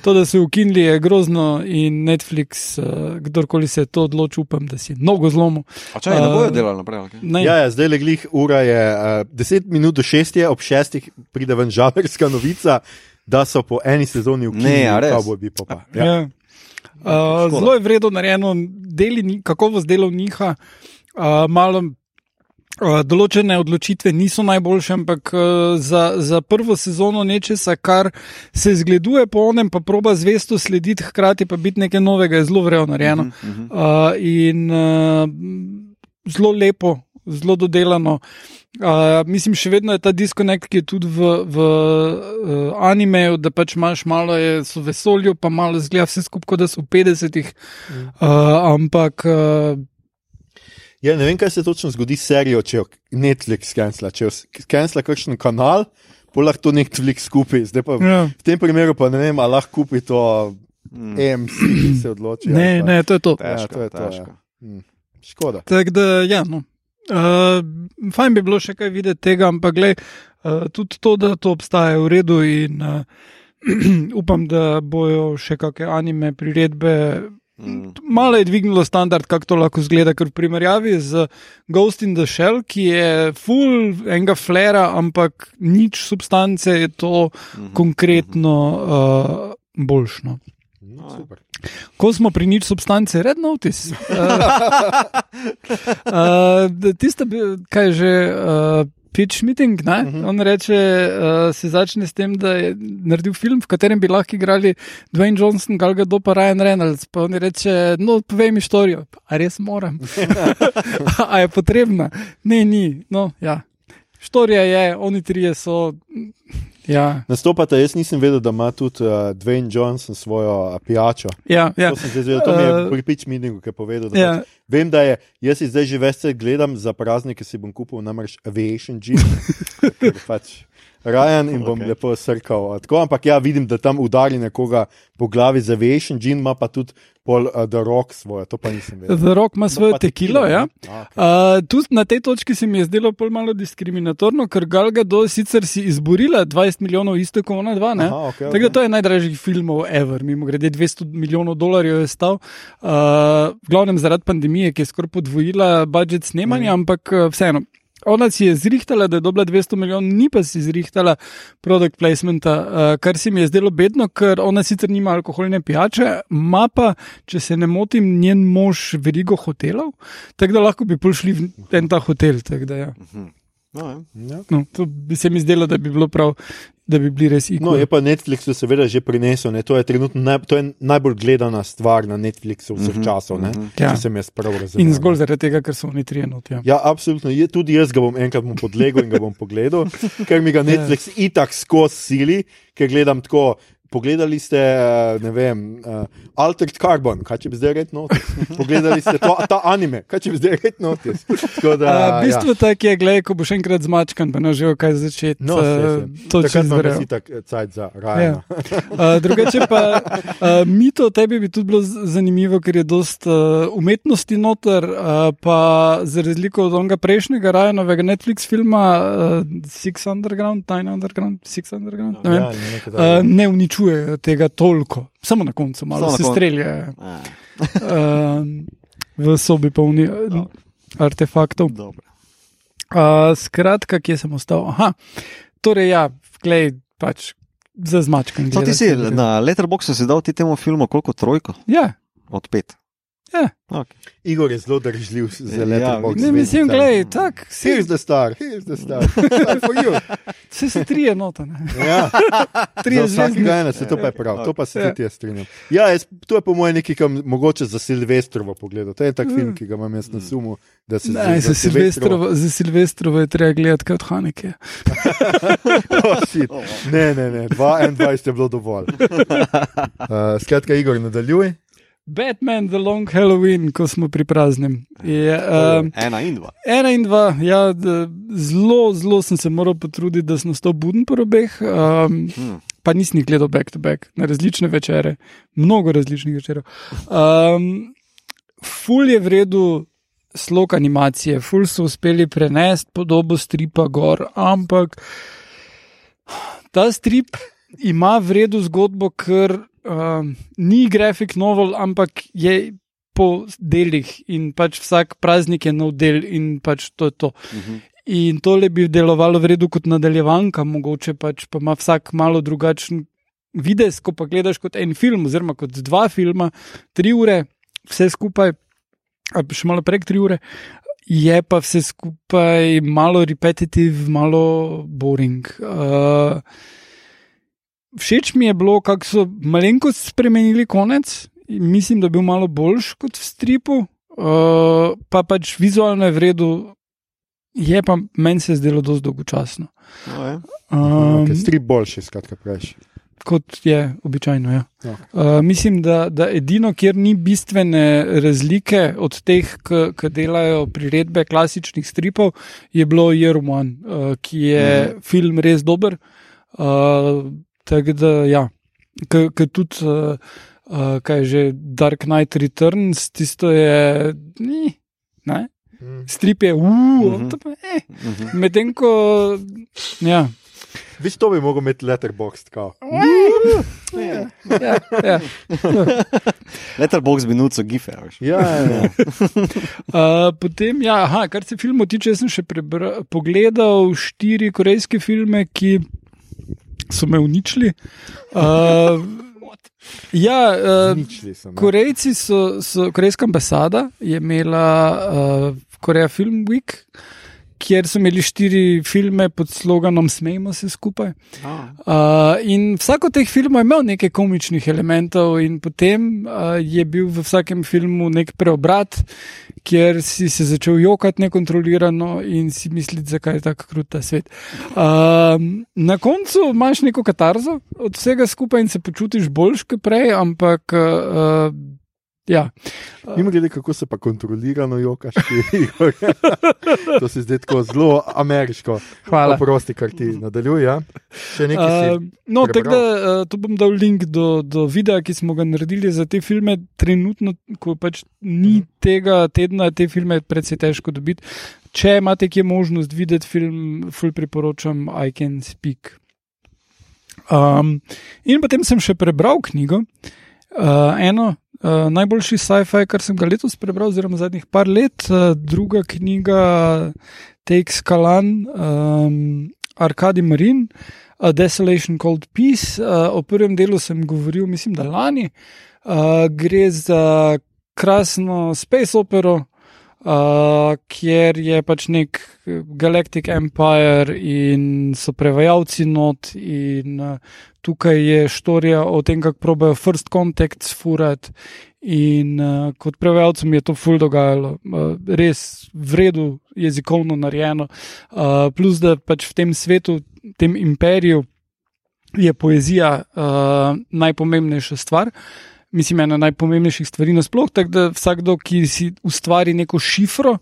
To, da so ukinili, je grozno in Netflix, uh, kdorkoli se je to odločil, upam, da si je mnogo zlomil. A čaj, ne bojo Uh, delali naprej. Okay? Ne, Ja, ja, zdaj le glih ura je uh, 10 minut do 6, je, ob 6 pride ven žaverska novica, da so po eni sezoni ukinili? Cowboy Bebopa. Ja. Ja. Uh, zelo je vredno narejeno, deli, ni- kakovost delov njiha, uh, malo. Uh, določene odločitve niso najboljše, ampak uh, za, za prvo sezono nečesa, kar se zgleduje po onem, pa proba zvesto slediti, hkrati pa biti nekaj novega, je zelo vredno narejeno. Mhm, mhm. Uh, in uh, zelo lepo, zelo dodelano. Uh, mislim, še vedno je ta diskonekt, ki je tudi v, v uh, animeju, da pač imaš malo je, so vesolju, pa malo zgleda vse skupaj, kot da so v 50-ih. Uh, ampak uh, Ja, ne vem, kaj se točno zgodi s serijo, če jo Netflix kancela. Če jo kancela kakšen kanal, pa lahko to Netflix kupi. Zdaj pa ja, v tem primeru pa ne vem, ali lahko kupi to Mm. AMC, ki se odloči. ne, pa- ne, to je to. Ja, Težko, to je to, ja. težko. Hm, Škoda. Tako da, ja, no. Uh, fajn bi bilo še kaj videti tega, ampak gled, uh, tudi to, da to obstaja, v redu. In, uh, upam, da bojo še kakšne anime priredbe Mm. Malo je dvignilo standard, kako to lahko zgleda, ker v primerjavi z Ghost in the Shell, ki je full enega flera, ampak nič substance, je to Mhm. konkretno uh, boljšno. No, super. Ko smo pri nič substance, red notice. Uh, uh, tista, bi- kaj je že. Uh, Pitch meeting, uh -huh. on reče, uh, se začne s tem, da je naredil film, v katerem bi lahko igrali Dwayne Johnson, Gal Gadot, pa Ryan Reynolds. Pa on reče, no, povej mi štorijo. A res moram? A je potrebna? Ne, ni. No, ja. Štorija je, oni trije so. Ja, Nastopate, jaz nisem vedel, da ima tudi uh, Dwayne Johnson svojo uh, pijačo. ja, ja. To sem zdaj zvedel, to mi je Eh, pri pitch meetingu, ki je povedal. Da ja. pač, vem, da je, jaz si zdaj že veste gledam za praznike, si bom kupil namreč Aviation ker pač Rajan in bom okay. lepo srkal. a Tako, ampak ja, vidim, da tam udari nekoga po glavi z Aviation Gym, ima pa tudi pol uh, The Rock svojo, to pa nisem vedel. The Rock ima svojo pa tekilo, ja. ne? A, okay. Uh, tu na tej točki se mi je zdelo pol malo diskriminatorno, ker Galga do sicer si izborila 20 milijonov, isto kot ona dva. ne? Aha, okej, Tako da okej. to je najdražjih filmov ever, mimo grede 200 milijonov dolarjev je stal. Uh, v glavnem zaradi pandemije, ki je skoraj podvojila budžet snemanja, Mhm. ampak uh, vseeno. Ona si je zrihtala, da je dobila 200 milijonov, ni pa si zrihtala produkt placementa, uh, kar se mi je zdelo bedno, ker ona sicer nima alkoholne pijače, ima pa, če se ne motim, njen mož verigo hotelov, tako da lahko bi prišli v en ta hotel. Da, ja. No, ja. Ja. no, to bi se mi zdelo, da bi bilo prav, da bi bili res No, ikoni. je pa Netflix seveda že prinesel, ne? to je trenutno naj, to je najbolj gledana stvar na Netflixu vseh Mhm, časov, ne? mhm. Ja. če sem jaz prav razumel. In zgolj zaradi tega, ker so oni trije not. Ja. Ja, absolutno. Je, tudi jaz ga bom enkrat bom podlegel in ga bom pogledal, ker mi ga Netflix itak skozi sili, ker gledam tako. Pogledali ste, eh, ne vem, uh, Altered Carbon, kaj če bi zdaj rekel notis. Pogledali ste to, ta anime, kaj če bi zdaj rekel Da, Uh, bistvo ja. tako je, gledaj, ko boš enkrat zmačkan, pa ne že kaj začeti. No, saj. to čez imam zrejo. si tak cajt za Ja. Rajana. Uh, drugače pa uh, mito tebi bi tudi bilo zanimivo, ker je dost uh, umetnosti noter, uh, pa za razliko od onega prejšnjega Rajanovega Netflix filma uh, Six Underground, Nine Underground, Six Underground, ne vem. Ja, nekaj Uh, ne uničujejo tega toliko, samo na koncu, malo Samo se koncu. streljajo. A, Uh, v sobi polni uh, artefaktov. dobro. Uh, skratka, kje sem ostal? Aha, torej, ja, glej, pač za zmačkanje. To ti si na Letterboxu si dal ti temu filmu koliko trojko Ja, od pet. Ja. Okay. Igor je zelo držljiv za Ja, letterbox. ne mislim, glej, tak, Here's the star, here's the star. Star for you. vse se trije nota. Ne? Ja, Trije za vsakega ena, se to pa je prav, to pa se Ja. tudi jaz strinjam. Ja, jaz, to je po mojem nekaj, kam mogoče za Silvestrovo pogledal. To je tak film, ki ga imam jaz na sumu, da se Ne, za Silvestrovo, za Silvestrovo je treba gledati kot Haneke. Oh, ne, ne, ne, 22 je bilo dovolj. Uh, skratka, Igor, nadaljuj. Batman, The Long Halloween, ko smo pri praznem. Je, um, Ena in dva. ena in dva, ja, zelo, zelo sem se moral potruditi, da sem ostal buden po robeh. Um, Hmm. pa nisem gledal back to back na različne večere, mnogo različnih večerov. Um, ful je v redu slog animacije, ful so uspeli prenesti podobo stripa gor, ampak ta strip ima v redu zgodbo, ker um, ni grafik novel, ampak je. Po delih in pač vsak praznik je nov del, in pač to je to. Mhm. In tole bi delovalo v redu kot nadaljevanka, mogoče pač pa ima vsak malo drugačen videz, ko pa gledaš kot en film, oziroma kot dva filma, tri ure, vse skupaj, ali pa še malo prek tri ure, je pa vse skupaj malo repetitiv, malo boring. Uh, všeč mi je bilo, kako so malenkost spremenili konec. Mislim, da je bil malo boljši kot v stripu, uh, pa pač vizualno je v redu, je pa meni se zdelo dosti dolgočasno. No, je. Um, Okay, strip boljši, skratka, prejši. kot je običajno. Ja. Okay. Uh, mislim, da, da edino, kjer ni bistvene razlike od teh, ki delajo priredbe klasičnih stripov, je bilo Year One, uh, ki je mm. film res dober. Uh, Tako da, ja, ki tudi, uh, uh, kaj je že Dark Knight Returns, tisto je. Ni, ne? Mm. Strip je, Mhm. uh, mm eh. Mhm. medtem ko. Ja. Viš, to bi mogel imeti letterbox. Kao. Ja, ja. Letterbox minut so gife. veš. Ja, ja, ja. Uh, potem, ja, aha, kar se filmov tiče, sem še prebra, pogledal štiri korejske filme, ki so me uničili. Uh, ja, uh. Korejci so, so, korejska ambasada je imela uh, Korea Film Week, kjer so imeli štiri filme pod sloganom Smejmo se skupaj. Uh, in vsak od teh filmov je imel nekaj komičnih elementov, in potem uh, je bil v vsakem filmu nek preobrat, kjer si se začel jokati nekontrolirano in si misliti, zakaj je tako krut ta svet. Uh, na koncu imaš neko katarzo od vsega skupaj in se počutiš boljš kot prej, ampak. Uh, Ja, Mimo grede, kako se pa kontrolirano jokaš, ti, Igor. to se zdi tako zelo ameriško. hvala. Prosti, kar ti nadaljuje. Ja? Še nekaj. Uh, no, tako da uh, tu bom dal link do, do videa, ki smo ga naredili za te filme. Trenutno, ko pač ni tega tedna, te filme je precej težko dobiti. Če imate kje možnost videti film, ful priporočam I Can Speak. Um, in potem sem še prebral knjigo, uh, eno. Uh, najboljši sci-fi, kar sem ga letos prebral, oziroma zadnjih par let, uh, druga knjiga Takes Kalan, um, Arkadi Marin, A Desolation Called Peace. Uh, o prvem delu sem govoril, mislim, da lani. Uh, gre za krasno space opero, uh, kjer je pač nek Galactic Empire in so prevajalci not, in uh, tukaj je štorija o tem, kako probejo first contact sfurati. In uh, kot prevajalcem je to ful dogajalo, uh, res v redu, jezikovno narejeno. Uh, plus, da pač v tem svetu, tem imperiju, je poezija uh, najpomembnejša stvar. Mislim, ena najpomembnejših stvari nasploh, tako da vsakdo, ki si ustvari neko šifro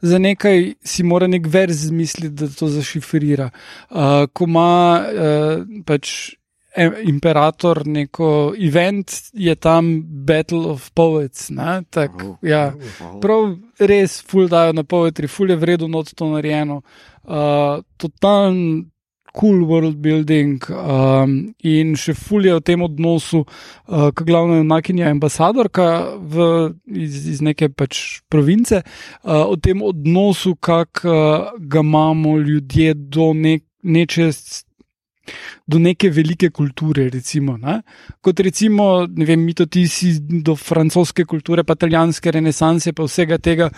za nekaj, si mora nek verz zmisliti, da to zašifrira. Uh, ko ima uh, pač e- imperator neko event, je tam Battle of Poets. ne, Tak, ja. Prav res, ful dajo na poetri, ful je vredno to narejeno. Uh, Totalen cool world building um, in še ful je o tem odnosu, uh, kot glavna junakinja, ambasadorka v, iz, iz neke pač province, uh, o tem odnosu, kak uh, ga imamo ljudje do nek, neče. Do neke velike kulture, recimo. Ne? Kot recimo, ne vem, mi to ti si do francoske kulture, pa italijanske renesanse, pa vsega tega,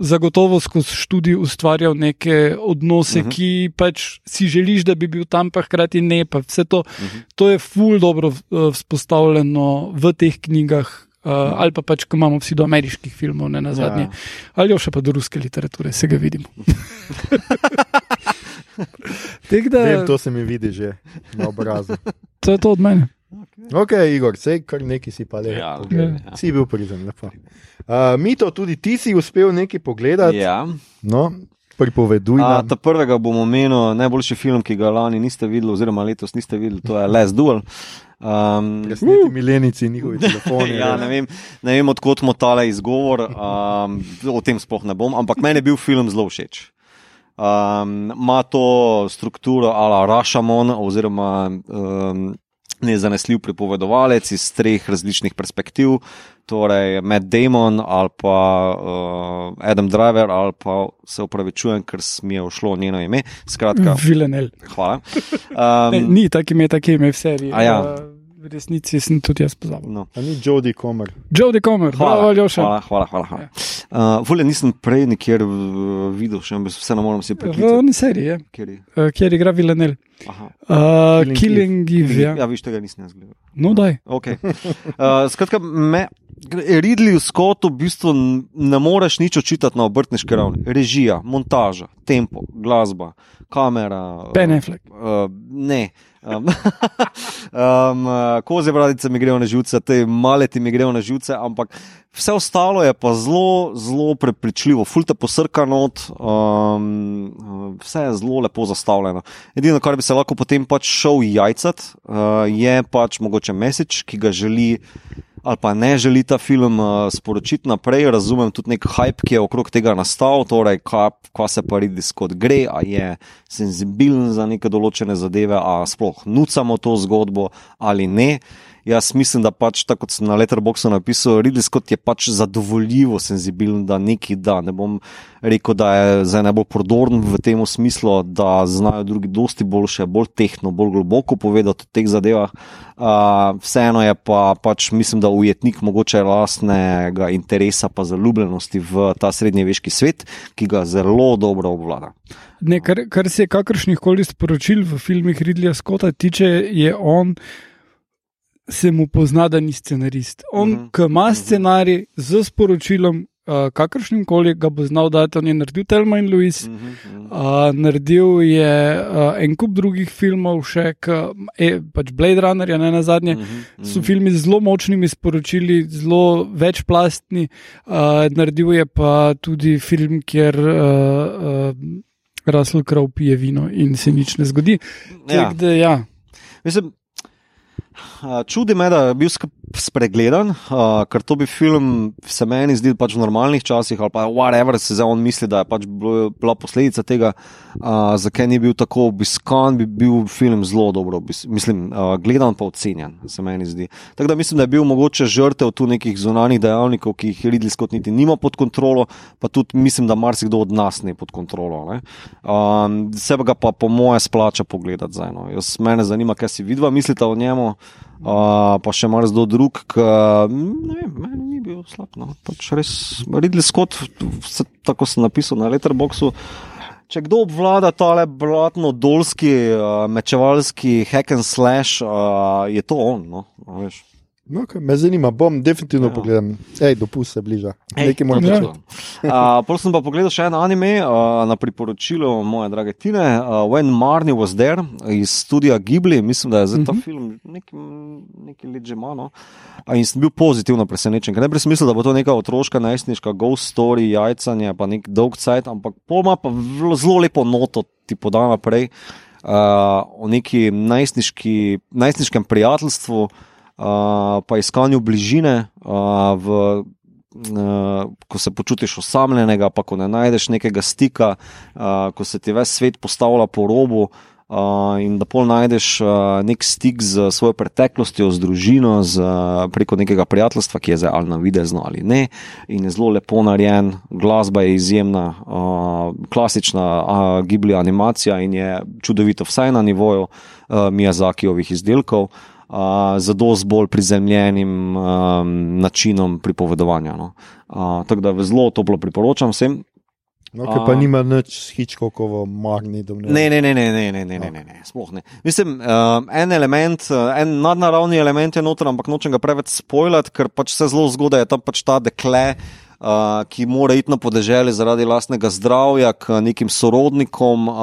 zagotovo skozi študij ustvarjal neke odnose, uh -huh. ki pač si želiš, da bi bil tam, pa hkrati ne. Pa vse to, uh -huh. to je ful dobro uh, vzpostavljeno v teh knjigah. Uh, ali pa pač, ko imamo vsi do ameriških filmov, ne na zadnje, ja. ali še pa do ruske literature, se ga vidimo. Tek, da, Vem, to se mi vidi že na obrazu. to je to od mene. Ok, Igor, sej kar neki si pa le. Ja, pogledal. ja. Si bil prizem, lepo. Uh, Mito, tudi ti si uspel nekaj pogledati. Ja. No, pripoveduj A, ta prvega bom omenil, najboljši film, ki ga lani niste videli, oziroma letos niste videli, to je Les Duel. Um, Presneti milenici in njihovi telefoni. ja, ne vem, ne vem odkot mu tale izgovor, um, o tem sploh ne bom, ampak meni je bil film zelo všeč. Um, Ma to strukturo ala Rašamon, oziroma um, nezanesljiv pripovedovalec iz treh različnih perspektiv, torej Matt Damon ali pa uh, Adam Driver, ali pa se upravičujem, ker mi je ušlo njeno ime. Skratka, Vilenel. hvala. Ne, Um, ni tako ime, tako ime v seriji. Ja. Uh, V resnici sem tudi jaz pozabil. no. A ni Jodie Comer. Jodie Comer, hvala, Aljoša. Hvala, hvala, hvala. hvala. Uh, Vole nisem prej nikjer uh, videl, še vseeno moram si V preklicati. oni seriji, je, Kjer je? uh, kjer igra Vilenel. Aha. Uh, Killing Killing Eve, ja. Ja, viš tega nisem jaz gledal. No, daj. Okay. Uh, skratka, me, Ridley Scottu v bistvu ne moreš nič očitati na obrtniški ravni. Režija, montaža, tempo, glasba, kamera. Ben Affleck. Uh, ne. Um, um, koze bradice mi grejo na živce, te maleti mi grejo na živce, ampak vse ostalo je pa zelo, zelo prepričljivo, fulta posrka not, um, vse je zelo lepo zastavljeno. Edino, kar bi se lahko potem pač šel jajcat, uh, je pač mogoče message, ki ga želi ali pa ne želi ta film uh, sporočiti naprej. Razumem tudi nek hype, ki je okrog tega nastal, torej kaj, kaj se pa Ridley Scott gre, a je senzibilen za neke določene zadeve, a sploh nucamo to zgodbo ali ne. Jaz mislim, da pač tako kot sem na Letterboxu napisal, Ridley Scott je pač zadovoljivo senzibilen, da neki da. Ne bom rekel, da je zdaj najbolj prodorn v tem smislu, da znajo drugi dosti boljše, bolj tehno, bolj globoko povedati o teh zadevah. Uh, vseeno je pa pač, mislim, da ujetnik mogoče lastnega interesa pa zaljubljenosti v ta srednjeveški svet, ki ga zelo dobro obvlada. Ne, kar, kar se kakršnih koli sporočil v filmih Ridleya Scotta tiče, je on se mu pozna, da ni scenarist. On, uh -huh. ki ima scenarij z sporočilom, uh, kakršnim koli ga bo znal dati, on je naredil Telma in Louis, uh -huh. uh, naredil je uh, en kup drugih filmov, še e, pač Blade Runner, ne na zadnje. Uh -huh. So filmi z zelo močnimi sporočili, zelo večplastni. Uh, naredil je pa tudi film, kjer. Uh, uh, Russell Crowe pije vino in se nič ne zgodi. Ja. Tak, da, ja. Mislim, Čudi me, da je bil spregledan, uh, ker to bi film se meni zdel pač v normalnih časih, ali pa whatever se zdaj on misli, da je pač bila posledica tega, uh, zakaj ni bil tako obiskan, bi bil film zelo dobro, mislim, uh, gledan pa ocenjen, se meni zdi. Tako da mislim, da je bil mogoče žrtev tu nekih zunanjih dejavnikov, ki jih Ridley Scott niti nima pod kontrolo, pa tudi mislim, da marsikdo od nas ne pod kontrolo. Um, sebe ga pa po moje splača pogledati zdaj. No. Jaz mene zanima, kaj si vidva mislite o njemu. Pa še malo zelo drug, ki meni ni bil slab. No. Pač res, Ridley Scott, vse, tako sem napisal na Letterboxu. Če kdo obvlada tale blatno, dolski, uh, mečevalski hack and slash, uh, je to on. No, No, okay, me zanima, bom definitivno ja. pogledal. Ej, dopust se bliža. Nekaj moram reči. Prvo sem pa pogledal še en anime uh, na priporočilo moje drage Tine, uh, When Marnie Was There iz studia Ghibli. Mislim, da je za ta uh mhm. -huh. film nekaj, nekaj let že malo. In sem bil pozitivno presenečen, ker ne bi smisel, da bo to neka otroška, najstniška ghost story, jajcanje, pa nek dolg cajt, ampak poma pa zelo lepo noto ti poda naprej uh, o neki najstniškem prijateljstvu pa iskanju bližine, uh, v, uh, ko se počutiš osamljenega, pa ko ne najdeš nekega stika, uh, ko se ti ves svet postavlja po robu. Uh, in da pol najdeš uh, nek stik z svojo preteklostjo, z družino, z, uh, preko nekega prijateljstva, ki je zdaj ali na videzno ali ne, in je zelo lepo narejen, glasba je izjemna, uh, klasična uh, gibli animacija in je čudovito, vsaj na nivoju uh, Miyazakijovih izdelkov. Uh, z dosti bolj prizemljenim um, načinom pripovedovanja. No. Uh, tako da zelo toplo priporočam vsem. No, ki pa nima nič hičkokovo magni domneve. Ne, ne, ne, ne, ne, ne, ne, ne, ne, ne, sploh ne. Mislim, uh, en element, en nadnaravni element je noter, ampak nočem ga preveč spojljati, ker pač se zelo zgodaj je tam pač ta dekle. Uh, ki mora iti na podeželje zaradi lastnega zdravja k nekim sorodnikom, uh,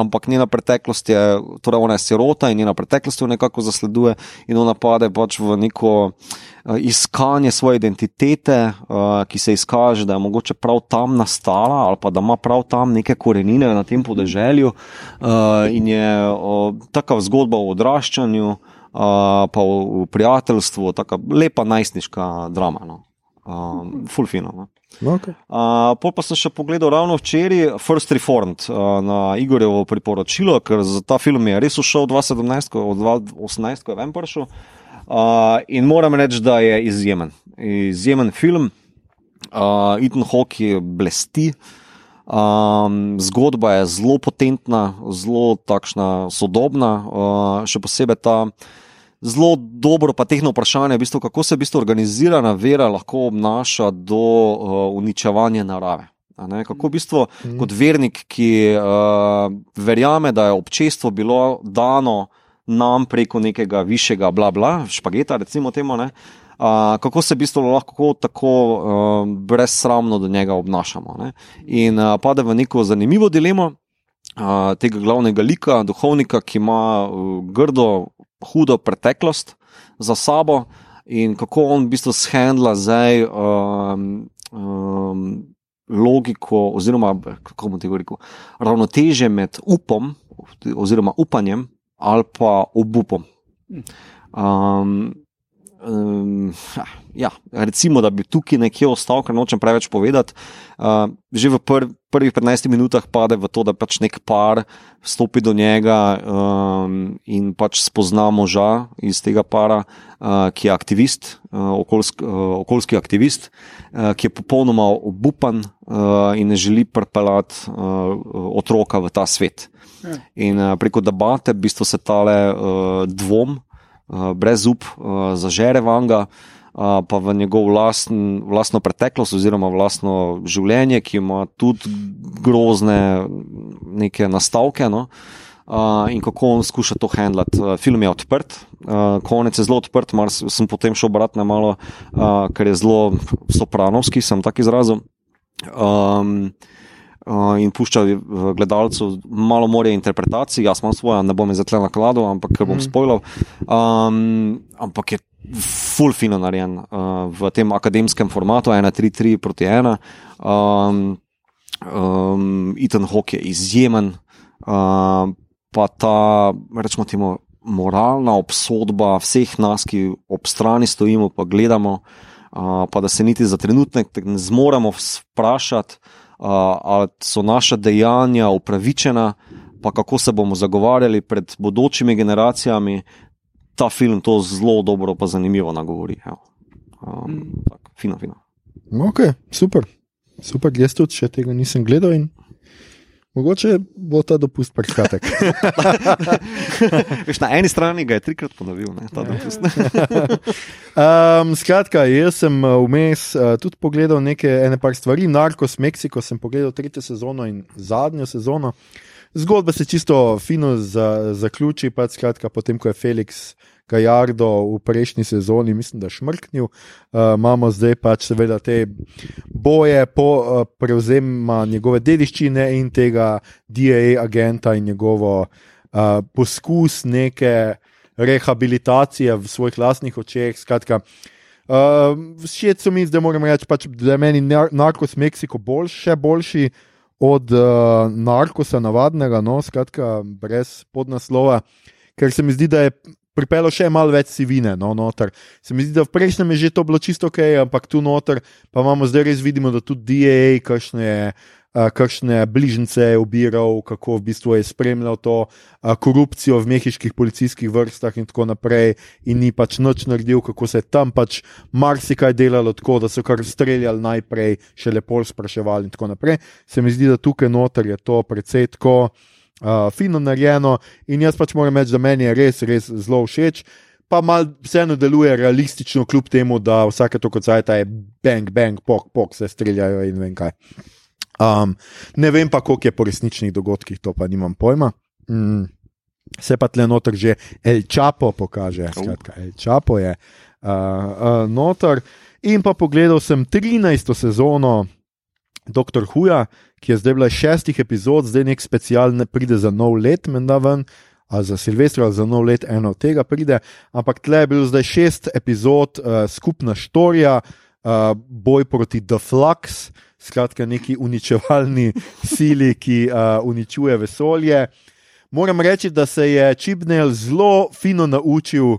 ampak njena preteklost je, torej ona je sirota in njena preteklost jo nekako zasleduje in ona pade pač v neko uh, iskanje svoje identitete, uh, ki se izkaže, da je mogoče prav tam nastala ali pa da ima prav tam neke korenine na tem podeželju uh, in je uh, taka zgodba o odraščanju, uh, pa v, v prijateljstvu, taka lepa najstniška drama. No um, fulfino. No. Okay. Uh, pa sem še pogledal ravno včeraj First Reformed uh, na Igorjevo priporočilo, ker za ta film je res ušel 2017, od 2018, ko je vem prišel. Uh, in moram reči, da je izjemen. Izjemen film, uh, Ethan Hawke blesti. Um, zgodba je zelo potentna, zelo takšna sodobna, uh, še posebej ta zelo dobro, pa tehno vprašanje, v bistvu, kako se v bistvu organizirana vera lahko obnaša do uh, uničevanja narave. Kako v bistvu mm. kot vernik, ki uh, verjame, da je občestvo bilo dano nam preko nekega višjega, bla, bla, špageta, recimo temu, ne, uh, kako se v bistvu lahko tako uh, brezsramno do njega obnašamo. Ne. In uh, pade v neko zanimivo dilemo. Uh, tega glavnega lika, duhovnika, ki ima uh, grdo hudo preteklost za sabo in kako on v bistvu shendla zdaj um, um, logiko, oziroma kako bomo tega rekel, ravnoteže med upom oziroma upanjem ali pa obupom. Um, Um, ja, recimo, da bi tukaj nekje ostal, ker nočem preveč povedati. Uh, že v prv, prvih 15 minutah pade v to, da pač nek par stopi do njega um, in pač spozna moža iz tega para, uh, ki je aktivist, uh, okoljsk, uh, okoljski aktivist, uh, ki je popolnoma obupan uh, in ne želi pripeljati uh, otroka v ta svet. Ja. In uh, preko debate, v bistvu se tale uh, dvom. Eh, brez up, uh, zažere vanga, uh, pa v njegov vlasten, vlastno preteklost oziroma vlastno življenje, ki ima tudi grozne neke nastavke. No? Uh, in kako on skuša to handlati. Uh, film je odprt, uh, konec je zelo odprt, mar sem potem šel obratno malo, uh, ker je zelo sopranovski, sem tako izrazil. Um, Uh, in pušča gledalcu malo more interpretacij, jaz imam svoje, ne bom izrekel na kladu, ampak bom mm. spojil. Um, ampak je full fino narejen uh, v tem akademskem formatu, 1-3-3 proti 1. Um, um, Ethan Hawke je izjemen, uh, pa ta, rečemo, temo, moralna obsodba vseh nas, ki ob strani stojimo, pa gledamo, uh, pa da se niti za trenutek ne zmoremo vprašati ali so naša dejanja upravičena, pa kako se bomo zagovarjali pred bodočimi generacijami. Ta film to zelo dobro, pa zanimivo nagovori. Um, mm. tak, fino, fino. Ok, super. Super, jaz tudi še tega nisem gledal in mogoče bo ta dopust prekratek. na eni strani ga je trikrat ponovil, ne, ta dopust. um, skratka, jaz sem uh, vmes uh, tudi pogledal nekaj stvari. Narkos Meksiko sem pogledal tretjo sezono in zadnjo sezono. Zgodba se čisto fino za, zaključi, pa skratka, potem ko je Felix. Gajardo v prejšnji sezoni, mislim, da šmrknil. Uh, imamo zdaj pač seveda te boje po uh, prevzemu njegove dediščine in tega DAA agenta in njegovo uh, poskus neke rehabilitacije v svojih lastnih očeh. Skratka, všeč uh, so mi, da moram reči, pač, da je meni narkos Meksiko boljši, še boljši. Od uh, narkosa, navadnega, no, skratka, brez podnaslova, ker se mi zdi, da je pripeljal še malo več sivine. No, se mi zdi, da v prejšnjem je že to bilo čisto ok, ampak tu noter pa imamo zdaj res vidimo, da tudi DAA, kakšne. Kakšne bližnjice je ubiral, kako v bistvu je spremljal to korupcijo v mehiških policijskih vrstah, in tako naprej, in ni pač noč naredil, kako se je tam pač marsikaj delalo, tako da so kar streljali najprej, še lepo spraševali, in tako naprej. Se mi zdi, da tukaj noter je to precej tako uh, fino narejeno in jaz pač moram reči, da meni je res, res zelo všeč. Pa mal vseeno deluje realistično, kljub temu, da vsake to kot zajeta je bang, bang, pok, pok, se streljajo in vem kaj. Um, ne vem pa, koliko je po resničnih dogodkih, to pa nimam pojma. Mm. Se pa tle noter že El Čapo pokaže, skratka, El Čapo je uh, uh, noter. In pa pogledal sem 13. sezono Dr. Huja, ki je zdaj bila šestih epizod, zdaj nek special ne pride za nov let, menda ven, ali za Silvestra, ali za nov let, eno od tega pride. Ampak tle je bilo zdaj šest epizod, uh, skupna štorija, uh, boj proti The Flux, skratka neki uničevalni sili, ki uh, uničuje vesolje. Moram reči, da se je Čibnel zelo fino naučil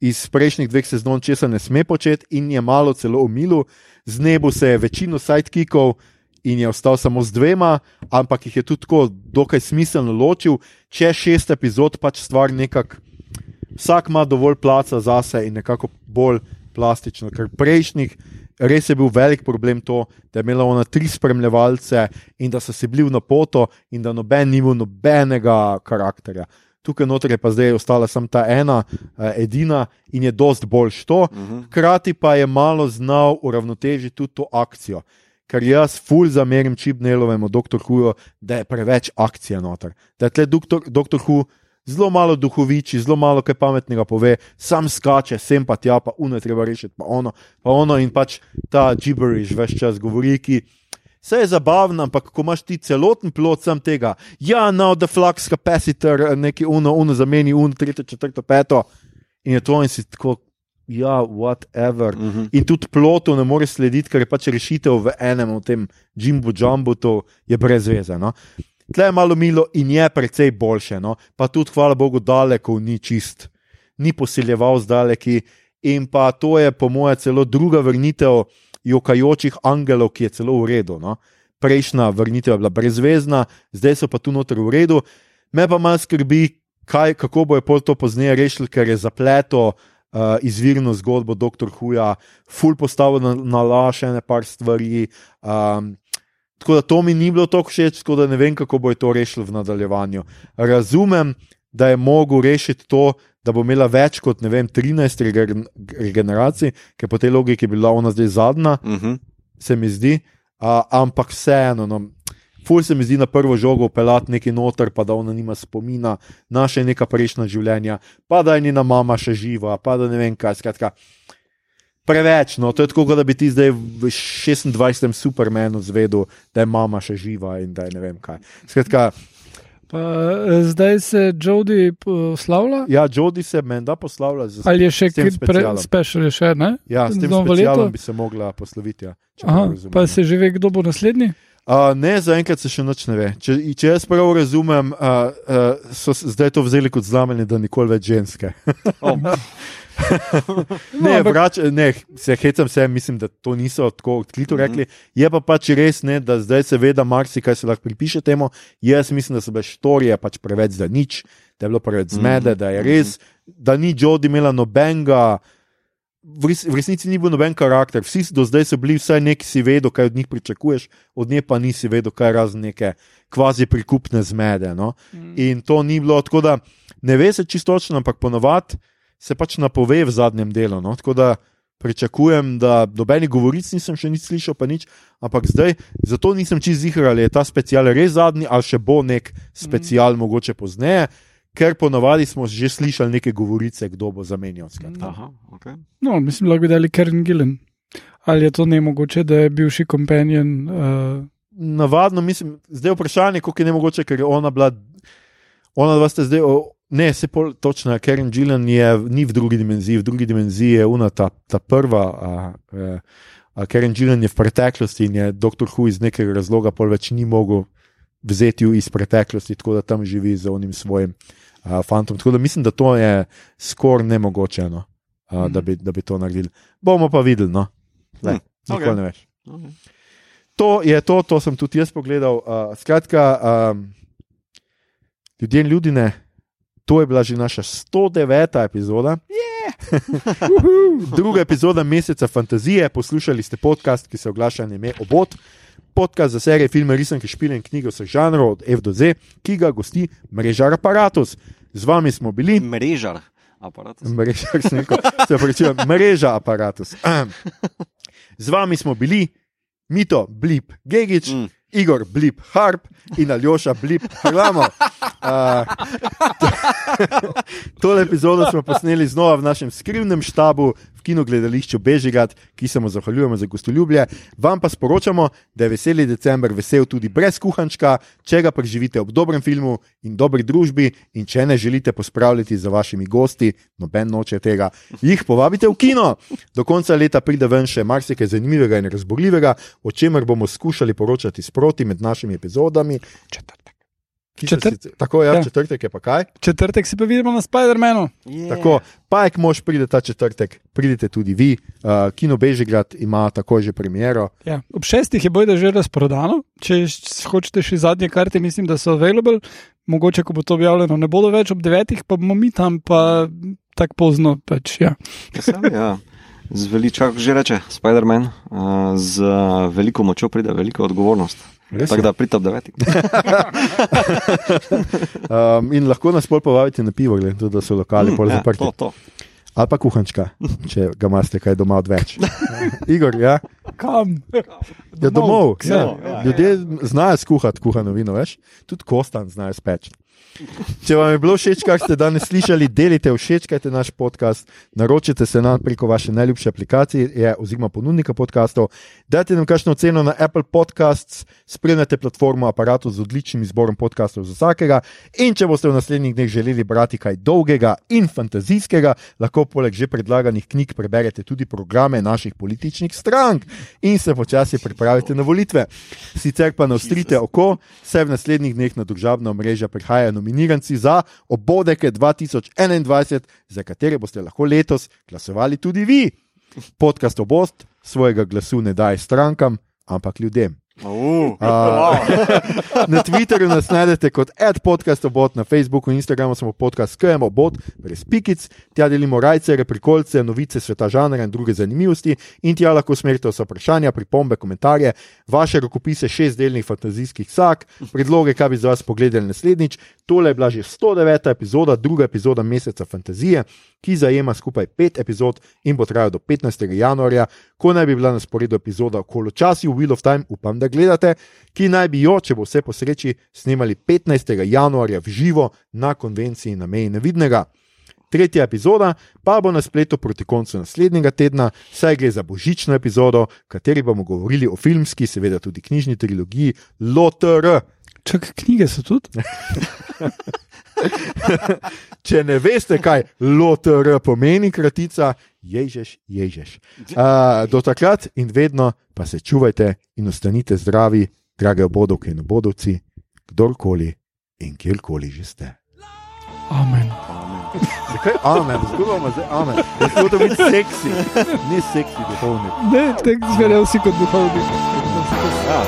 iz prejšnjih dveh sezon, če se ne sme početi, in je malo celo umilil. Z nebo se je večino sidekickov, in je ostal samo z dvema, ampak jih je tudi tako dokaj smiselno ločil, če šest epizod pač stvar nekako. Vsak ima dovolj placa za sebe in nekako bolj plastično, ker prejšnjih res je bil velik problem to, da je imela ona tri spremljevalce in da so se bili na poto in da noben ni imel nobenega karakterja. Tukaj noter je pa zdaj ostala samo ta ena, uh, edina in je dost boljš to. Mhm. Hkrati uh -huh. pa je malo znal uravnotežiti tudi to akcijo kar jaz ful zamerim Čibnelovemu, doktor Hujo, da je preveč akcije noter. Da je tle doktor, doktor Hu zelo malo duhoviči, zelo malo kaj pametnega pove, sam skače, sem pa tja, pa uno je treba rešiti, pa ono, pa ono in pač ta gibberish več čas govori, ki. Vse je zabavno, ampak ko imaš ti celoten plot sam tega, ja, now the flux capacitor, neki uno, uno zameni, uno, tretje, četrto, peto, in je to in si tako, ja, whatever. Mhm. -huh. In tudi plotu ne more slediti, ker je pač rešitev v enem od tem Jimbo Jumbo, to je brez veze. No? Tle je malo milo in je precej boljše, no? pa tudi, hvala Bogu, daleko ni čist, ni posiljeval z daleki. in pa to je po mojem celo druga vrnitev jokajočih angelov, ki je celo v redu. No? Prejšnja vrnitev je bila brezvezna, zdaj so pa tu noter v redu. Me pa malo skrbi, kaj, kako bo je pol to pozneje rešil, ker je zapleto uh, izvirno zgodbo dr. Huja, ful postavil na, na laž ene par stvari. Um, tako da to mi ni bilo tako všeč, tako da ne vem, kako bo to rešil v nadaljevanju. Razumem, da je mogel rešiti to, da bo imela več kot vem, 13 regeneracij, ker po tej logiki je bila ona zdaj zadnja, uh Mhm. -huh. se mi zdi. Uh, ampak vseeno, no, ful se mi zdi na prvo žogo pelati neki noter, pa da ona nima spomina na še neka prejšnja življenja, pa da je njena mama še živa, pa da ne vem kaj. Skratka, Preveč, no, to je tako, da bi ti zdaj v 26. Supermanu zvedel, da je mama še živa in da je ne vem kaj. Skratka, Pa, eh, zdaj se Jodi poslavlja. ja, Jodi se menda poslavlja z Ali je še kaj special, je še ne? Ja, s tem Novo specialom leto? bi se mogla posloviti. Ja, Aha, pa se že ve, kdo bo naslednji. Uh, ne, zaenkrat se še nič ne ve. Če, če jaz prav razumem, uh, uh, so zdaj to vzeli kot znamenje, da nikoli več ženske. Oh. Ne, ampak- vrač, ne, se hecam se, mislim, da to niso tako odkrito rekli. Je pa pač res, ne, da zdaj se ve, da marsikaj se lahko pripiše temu. Jaz mislim, da so bile štorije pač preveč za nič, da je bilo preveč zmede, da je res, da ni Jodi imela nobenega. V, res, v resnici ni bil noben karakter, vsi do zdaj so bili, vsaj neki si vedel, kaj od njih pričakuješ, od nje pa nisi vedel, kaj razen neke kvazi prikupne zmede. No? In to ni bilo tako, da ne ve se čisto točno, ampak ponovadi se pač napove v zadnjem delu. No? Tako da pričakujem, da nobenih govoric nisem še nič slišal, pa nič, ampak zdaj, zato nisem čist zihar, ali je ta special res zadnji, ali še bo nek special, mm. mogoče pozneje. Ker ponovadi smo že slišali neke govorice, kdo bo zamenjal. skratka. Aha, okay. No, mislim, lahko bi dali Karen Gillen. Ali je to ne mogoče, da je bivši kompanjon? Uh, Navadno mislim, zdaj je vprašanje, kako je ne mogoče, ker je ona bila, ona dva ste zdaj, o, ne, se pol točno, Karen Gillen je, ni v drugi dimenziji, v drugi dimenziji je una ta, ta prva. A, a, a Karen Gillen je v preteklosti in je dr. Hu iz nekega razloga pol več ni mogel vzeti iz preteklosti, tako da tam živi z onim svojim a, fantom. Tako da mislim, da to je skoraj nemogoče, no, a, da, bi, da bi to naredili. Bomo pa videli, no. Le, Hm, nikoli okej. ne veš. Okay. To je to, to sem tudi jaz pogledal. Uh, skratka, um, ljudje in ljudje, to je bila že naša 109. epizoda. Druga epizoda meseca fantazije. Poslušali ste podcast, ki se oglaša na ime Obot. Podcast za serije, filme, risanke, špile in knjige vseh žanrov od F do Z, ki ga gosti mreža Apparatus. Z vami smo bili. Mrežar. Aparat. Mreža, sem rekel, se pravičujem, mreža aparatus. Z vami smo bili Mito, Blip, Gigič, Mm. Igor, Blip, Harp in Aljoša, Blip, Hlamo. Uh, tole epizodo smo posneli znova v našem skrivnem štabu kinogledališču Bežigrad, ki se mu zahvaljujemo za gostoljubje. Vam pa sporočamo, da je veseli december vesel tudi brez kuhančka, če ga preživite ob dobrem filmu in dobri družbi, in če ne želite pospravljati za vašimi gosti, noben noče tega, jih povabite v kino. Do konca leta pride ven še marsikaj zanimivega in razborljivega, o čemer bomo skušali poročati sproti med našimi epizodami. Četrtek. Četrt- sicer- Tako je, ja, Ja. četrtek je pa kaj. četrtek se pa vidimo na Spider-Manu. Yeah. Tako, pa jak mož pride ta četrtek, pridite tudi vi. Uh, Kino Bežigrad ima takoj že premiero. Ja. Ob šestih je bojda že razprodano. Če hočete še zadnje karte, mislim, da so available. Mogoče, ko bo to objavljeno, ne bodo več ob devetih, pa bomo mi tam pa tako pozno. Pač, ja. Sam, ja. Z veličak, že reče Spider-Man, uh, z veliko močjo pride velika odgovornost. Res Tako je. da pridite ob devetih. Um, in lahko nas pol povabite na pivo, glede na to, da so lokali pol ja, zaprti. to, to. Ali pa kuhančka, če ga imate kaj doma odveč. Igor, ja, Kam? ja domov. k Ja. ja, Ljudje znajo skuhati kuhano vino, veš? Tudi kostan znajo speč. Če vam je bilo všeč, kar ste danes slišali, delite, všečkajte naš podcast, naročite se nam preko vaše najljubše aplikacije oziroma ponudnika podkastov, dajte nam kakšno ceno na Apple Podcasts, spremljate platformo aparatu z odličnim izborom podkastov za vsakega. In če boste v naslednjih dneh želeli brati kaj dolgega in fantazijskega, lahko poleg že predlaganih knjig preberete tudi programe naših političnih strank in se počasi pripravite na volitve. Sicer pa ne ostrite oko, saj v naslednjih dneh na družabna omrežja prihajajo nominiranci za obodeke 2021, za katere boste lahko letos glasovali tudi vi. Podcast Obost svojega glasu ne daje strankam, ampak ljudem. Uh, na Twitterju nas najdete kot adpodcastobot, na Facebooku in Instagramu smo podcast KMO bot, brez pikic, tja delimo rajce, reprikolce, novice sveta žanra in druge zanimivosti in tja lahko usmerite vsa vprašanja, pripombe, komentarje, vaše rokopise šestdelnih fantazijskih sak, predloge, kaj bi za vas pogledali naslednjič. Tole je bila že 109. epizoda, druga epizoda meseca fantazije, ki zajema skupaj pet epizod in bo trajala do 15. januarja, ko naj bi bila na sporedu epizoda o koločasju Wheel of Time, upam, da gledate, ki naj bi jo, če bo vse po sreči, snemali 15. januarja v živo na konvenciji na meji nevidnega. Tretja epizoda pa bo na spletu proti koncu naslednjega tedna, saj gre za božično epizodo, v kateri bomo govorili o filmski, seveda tudi knjižni trilogiji LOTR. Čak, knjige so tudi. Če ne veste, kaj LOTR pomeni, kratica, ježeš, ježeš. Uh, do takrat in vedno pa se čuvajte in ostanite zdravi, drage obodovke in obodovci, kdorkoli in kjerkoli že ste. Amen. Zakaj amen, zgubamo zdaj amen. Smo to biti seksi, ni seksi duhovni. Ne, tako zverejo vsi kot duhovni. ja.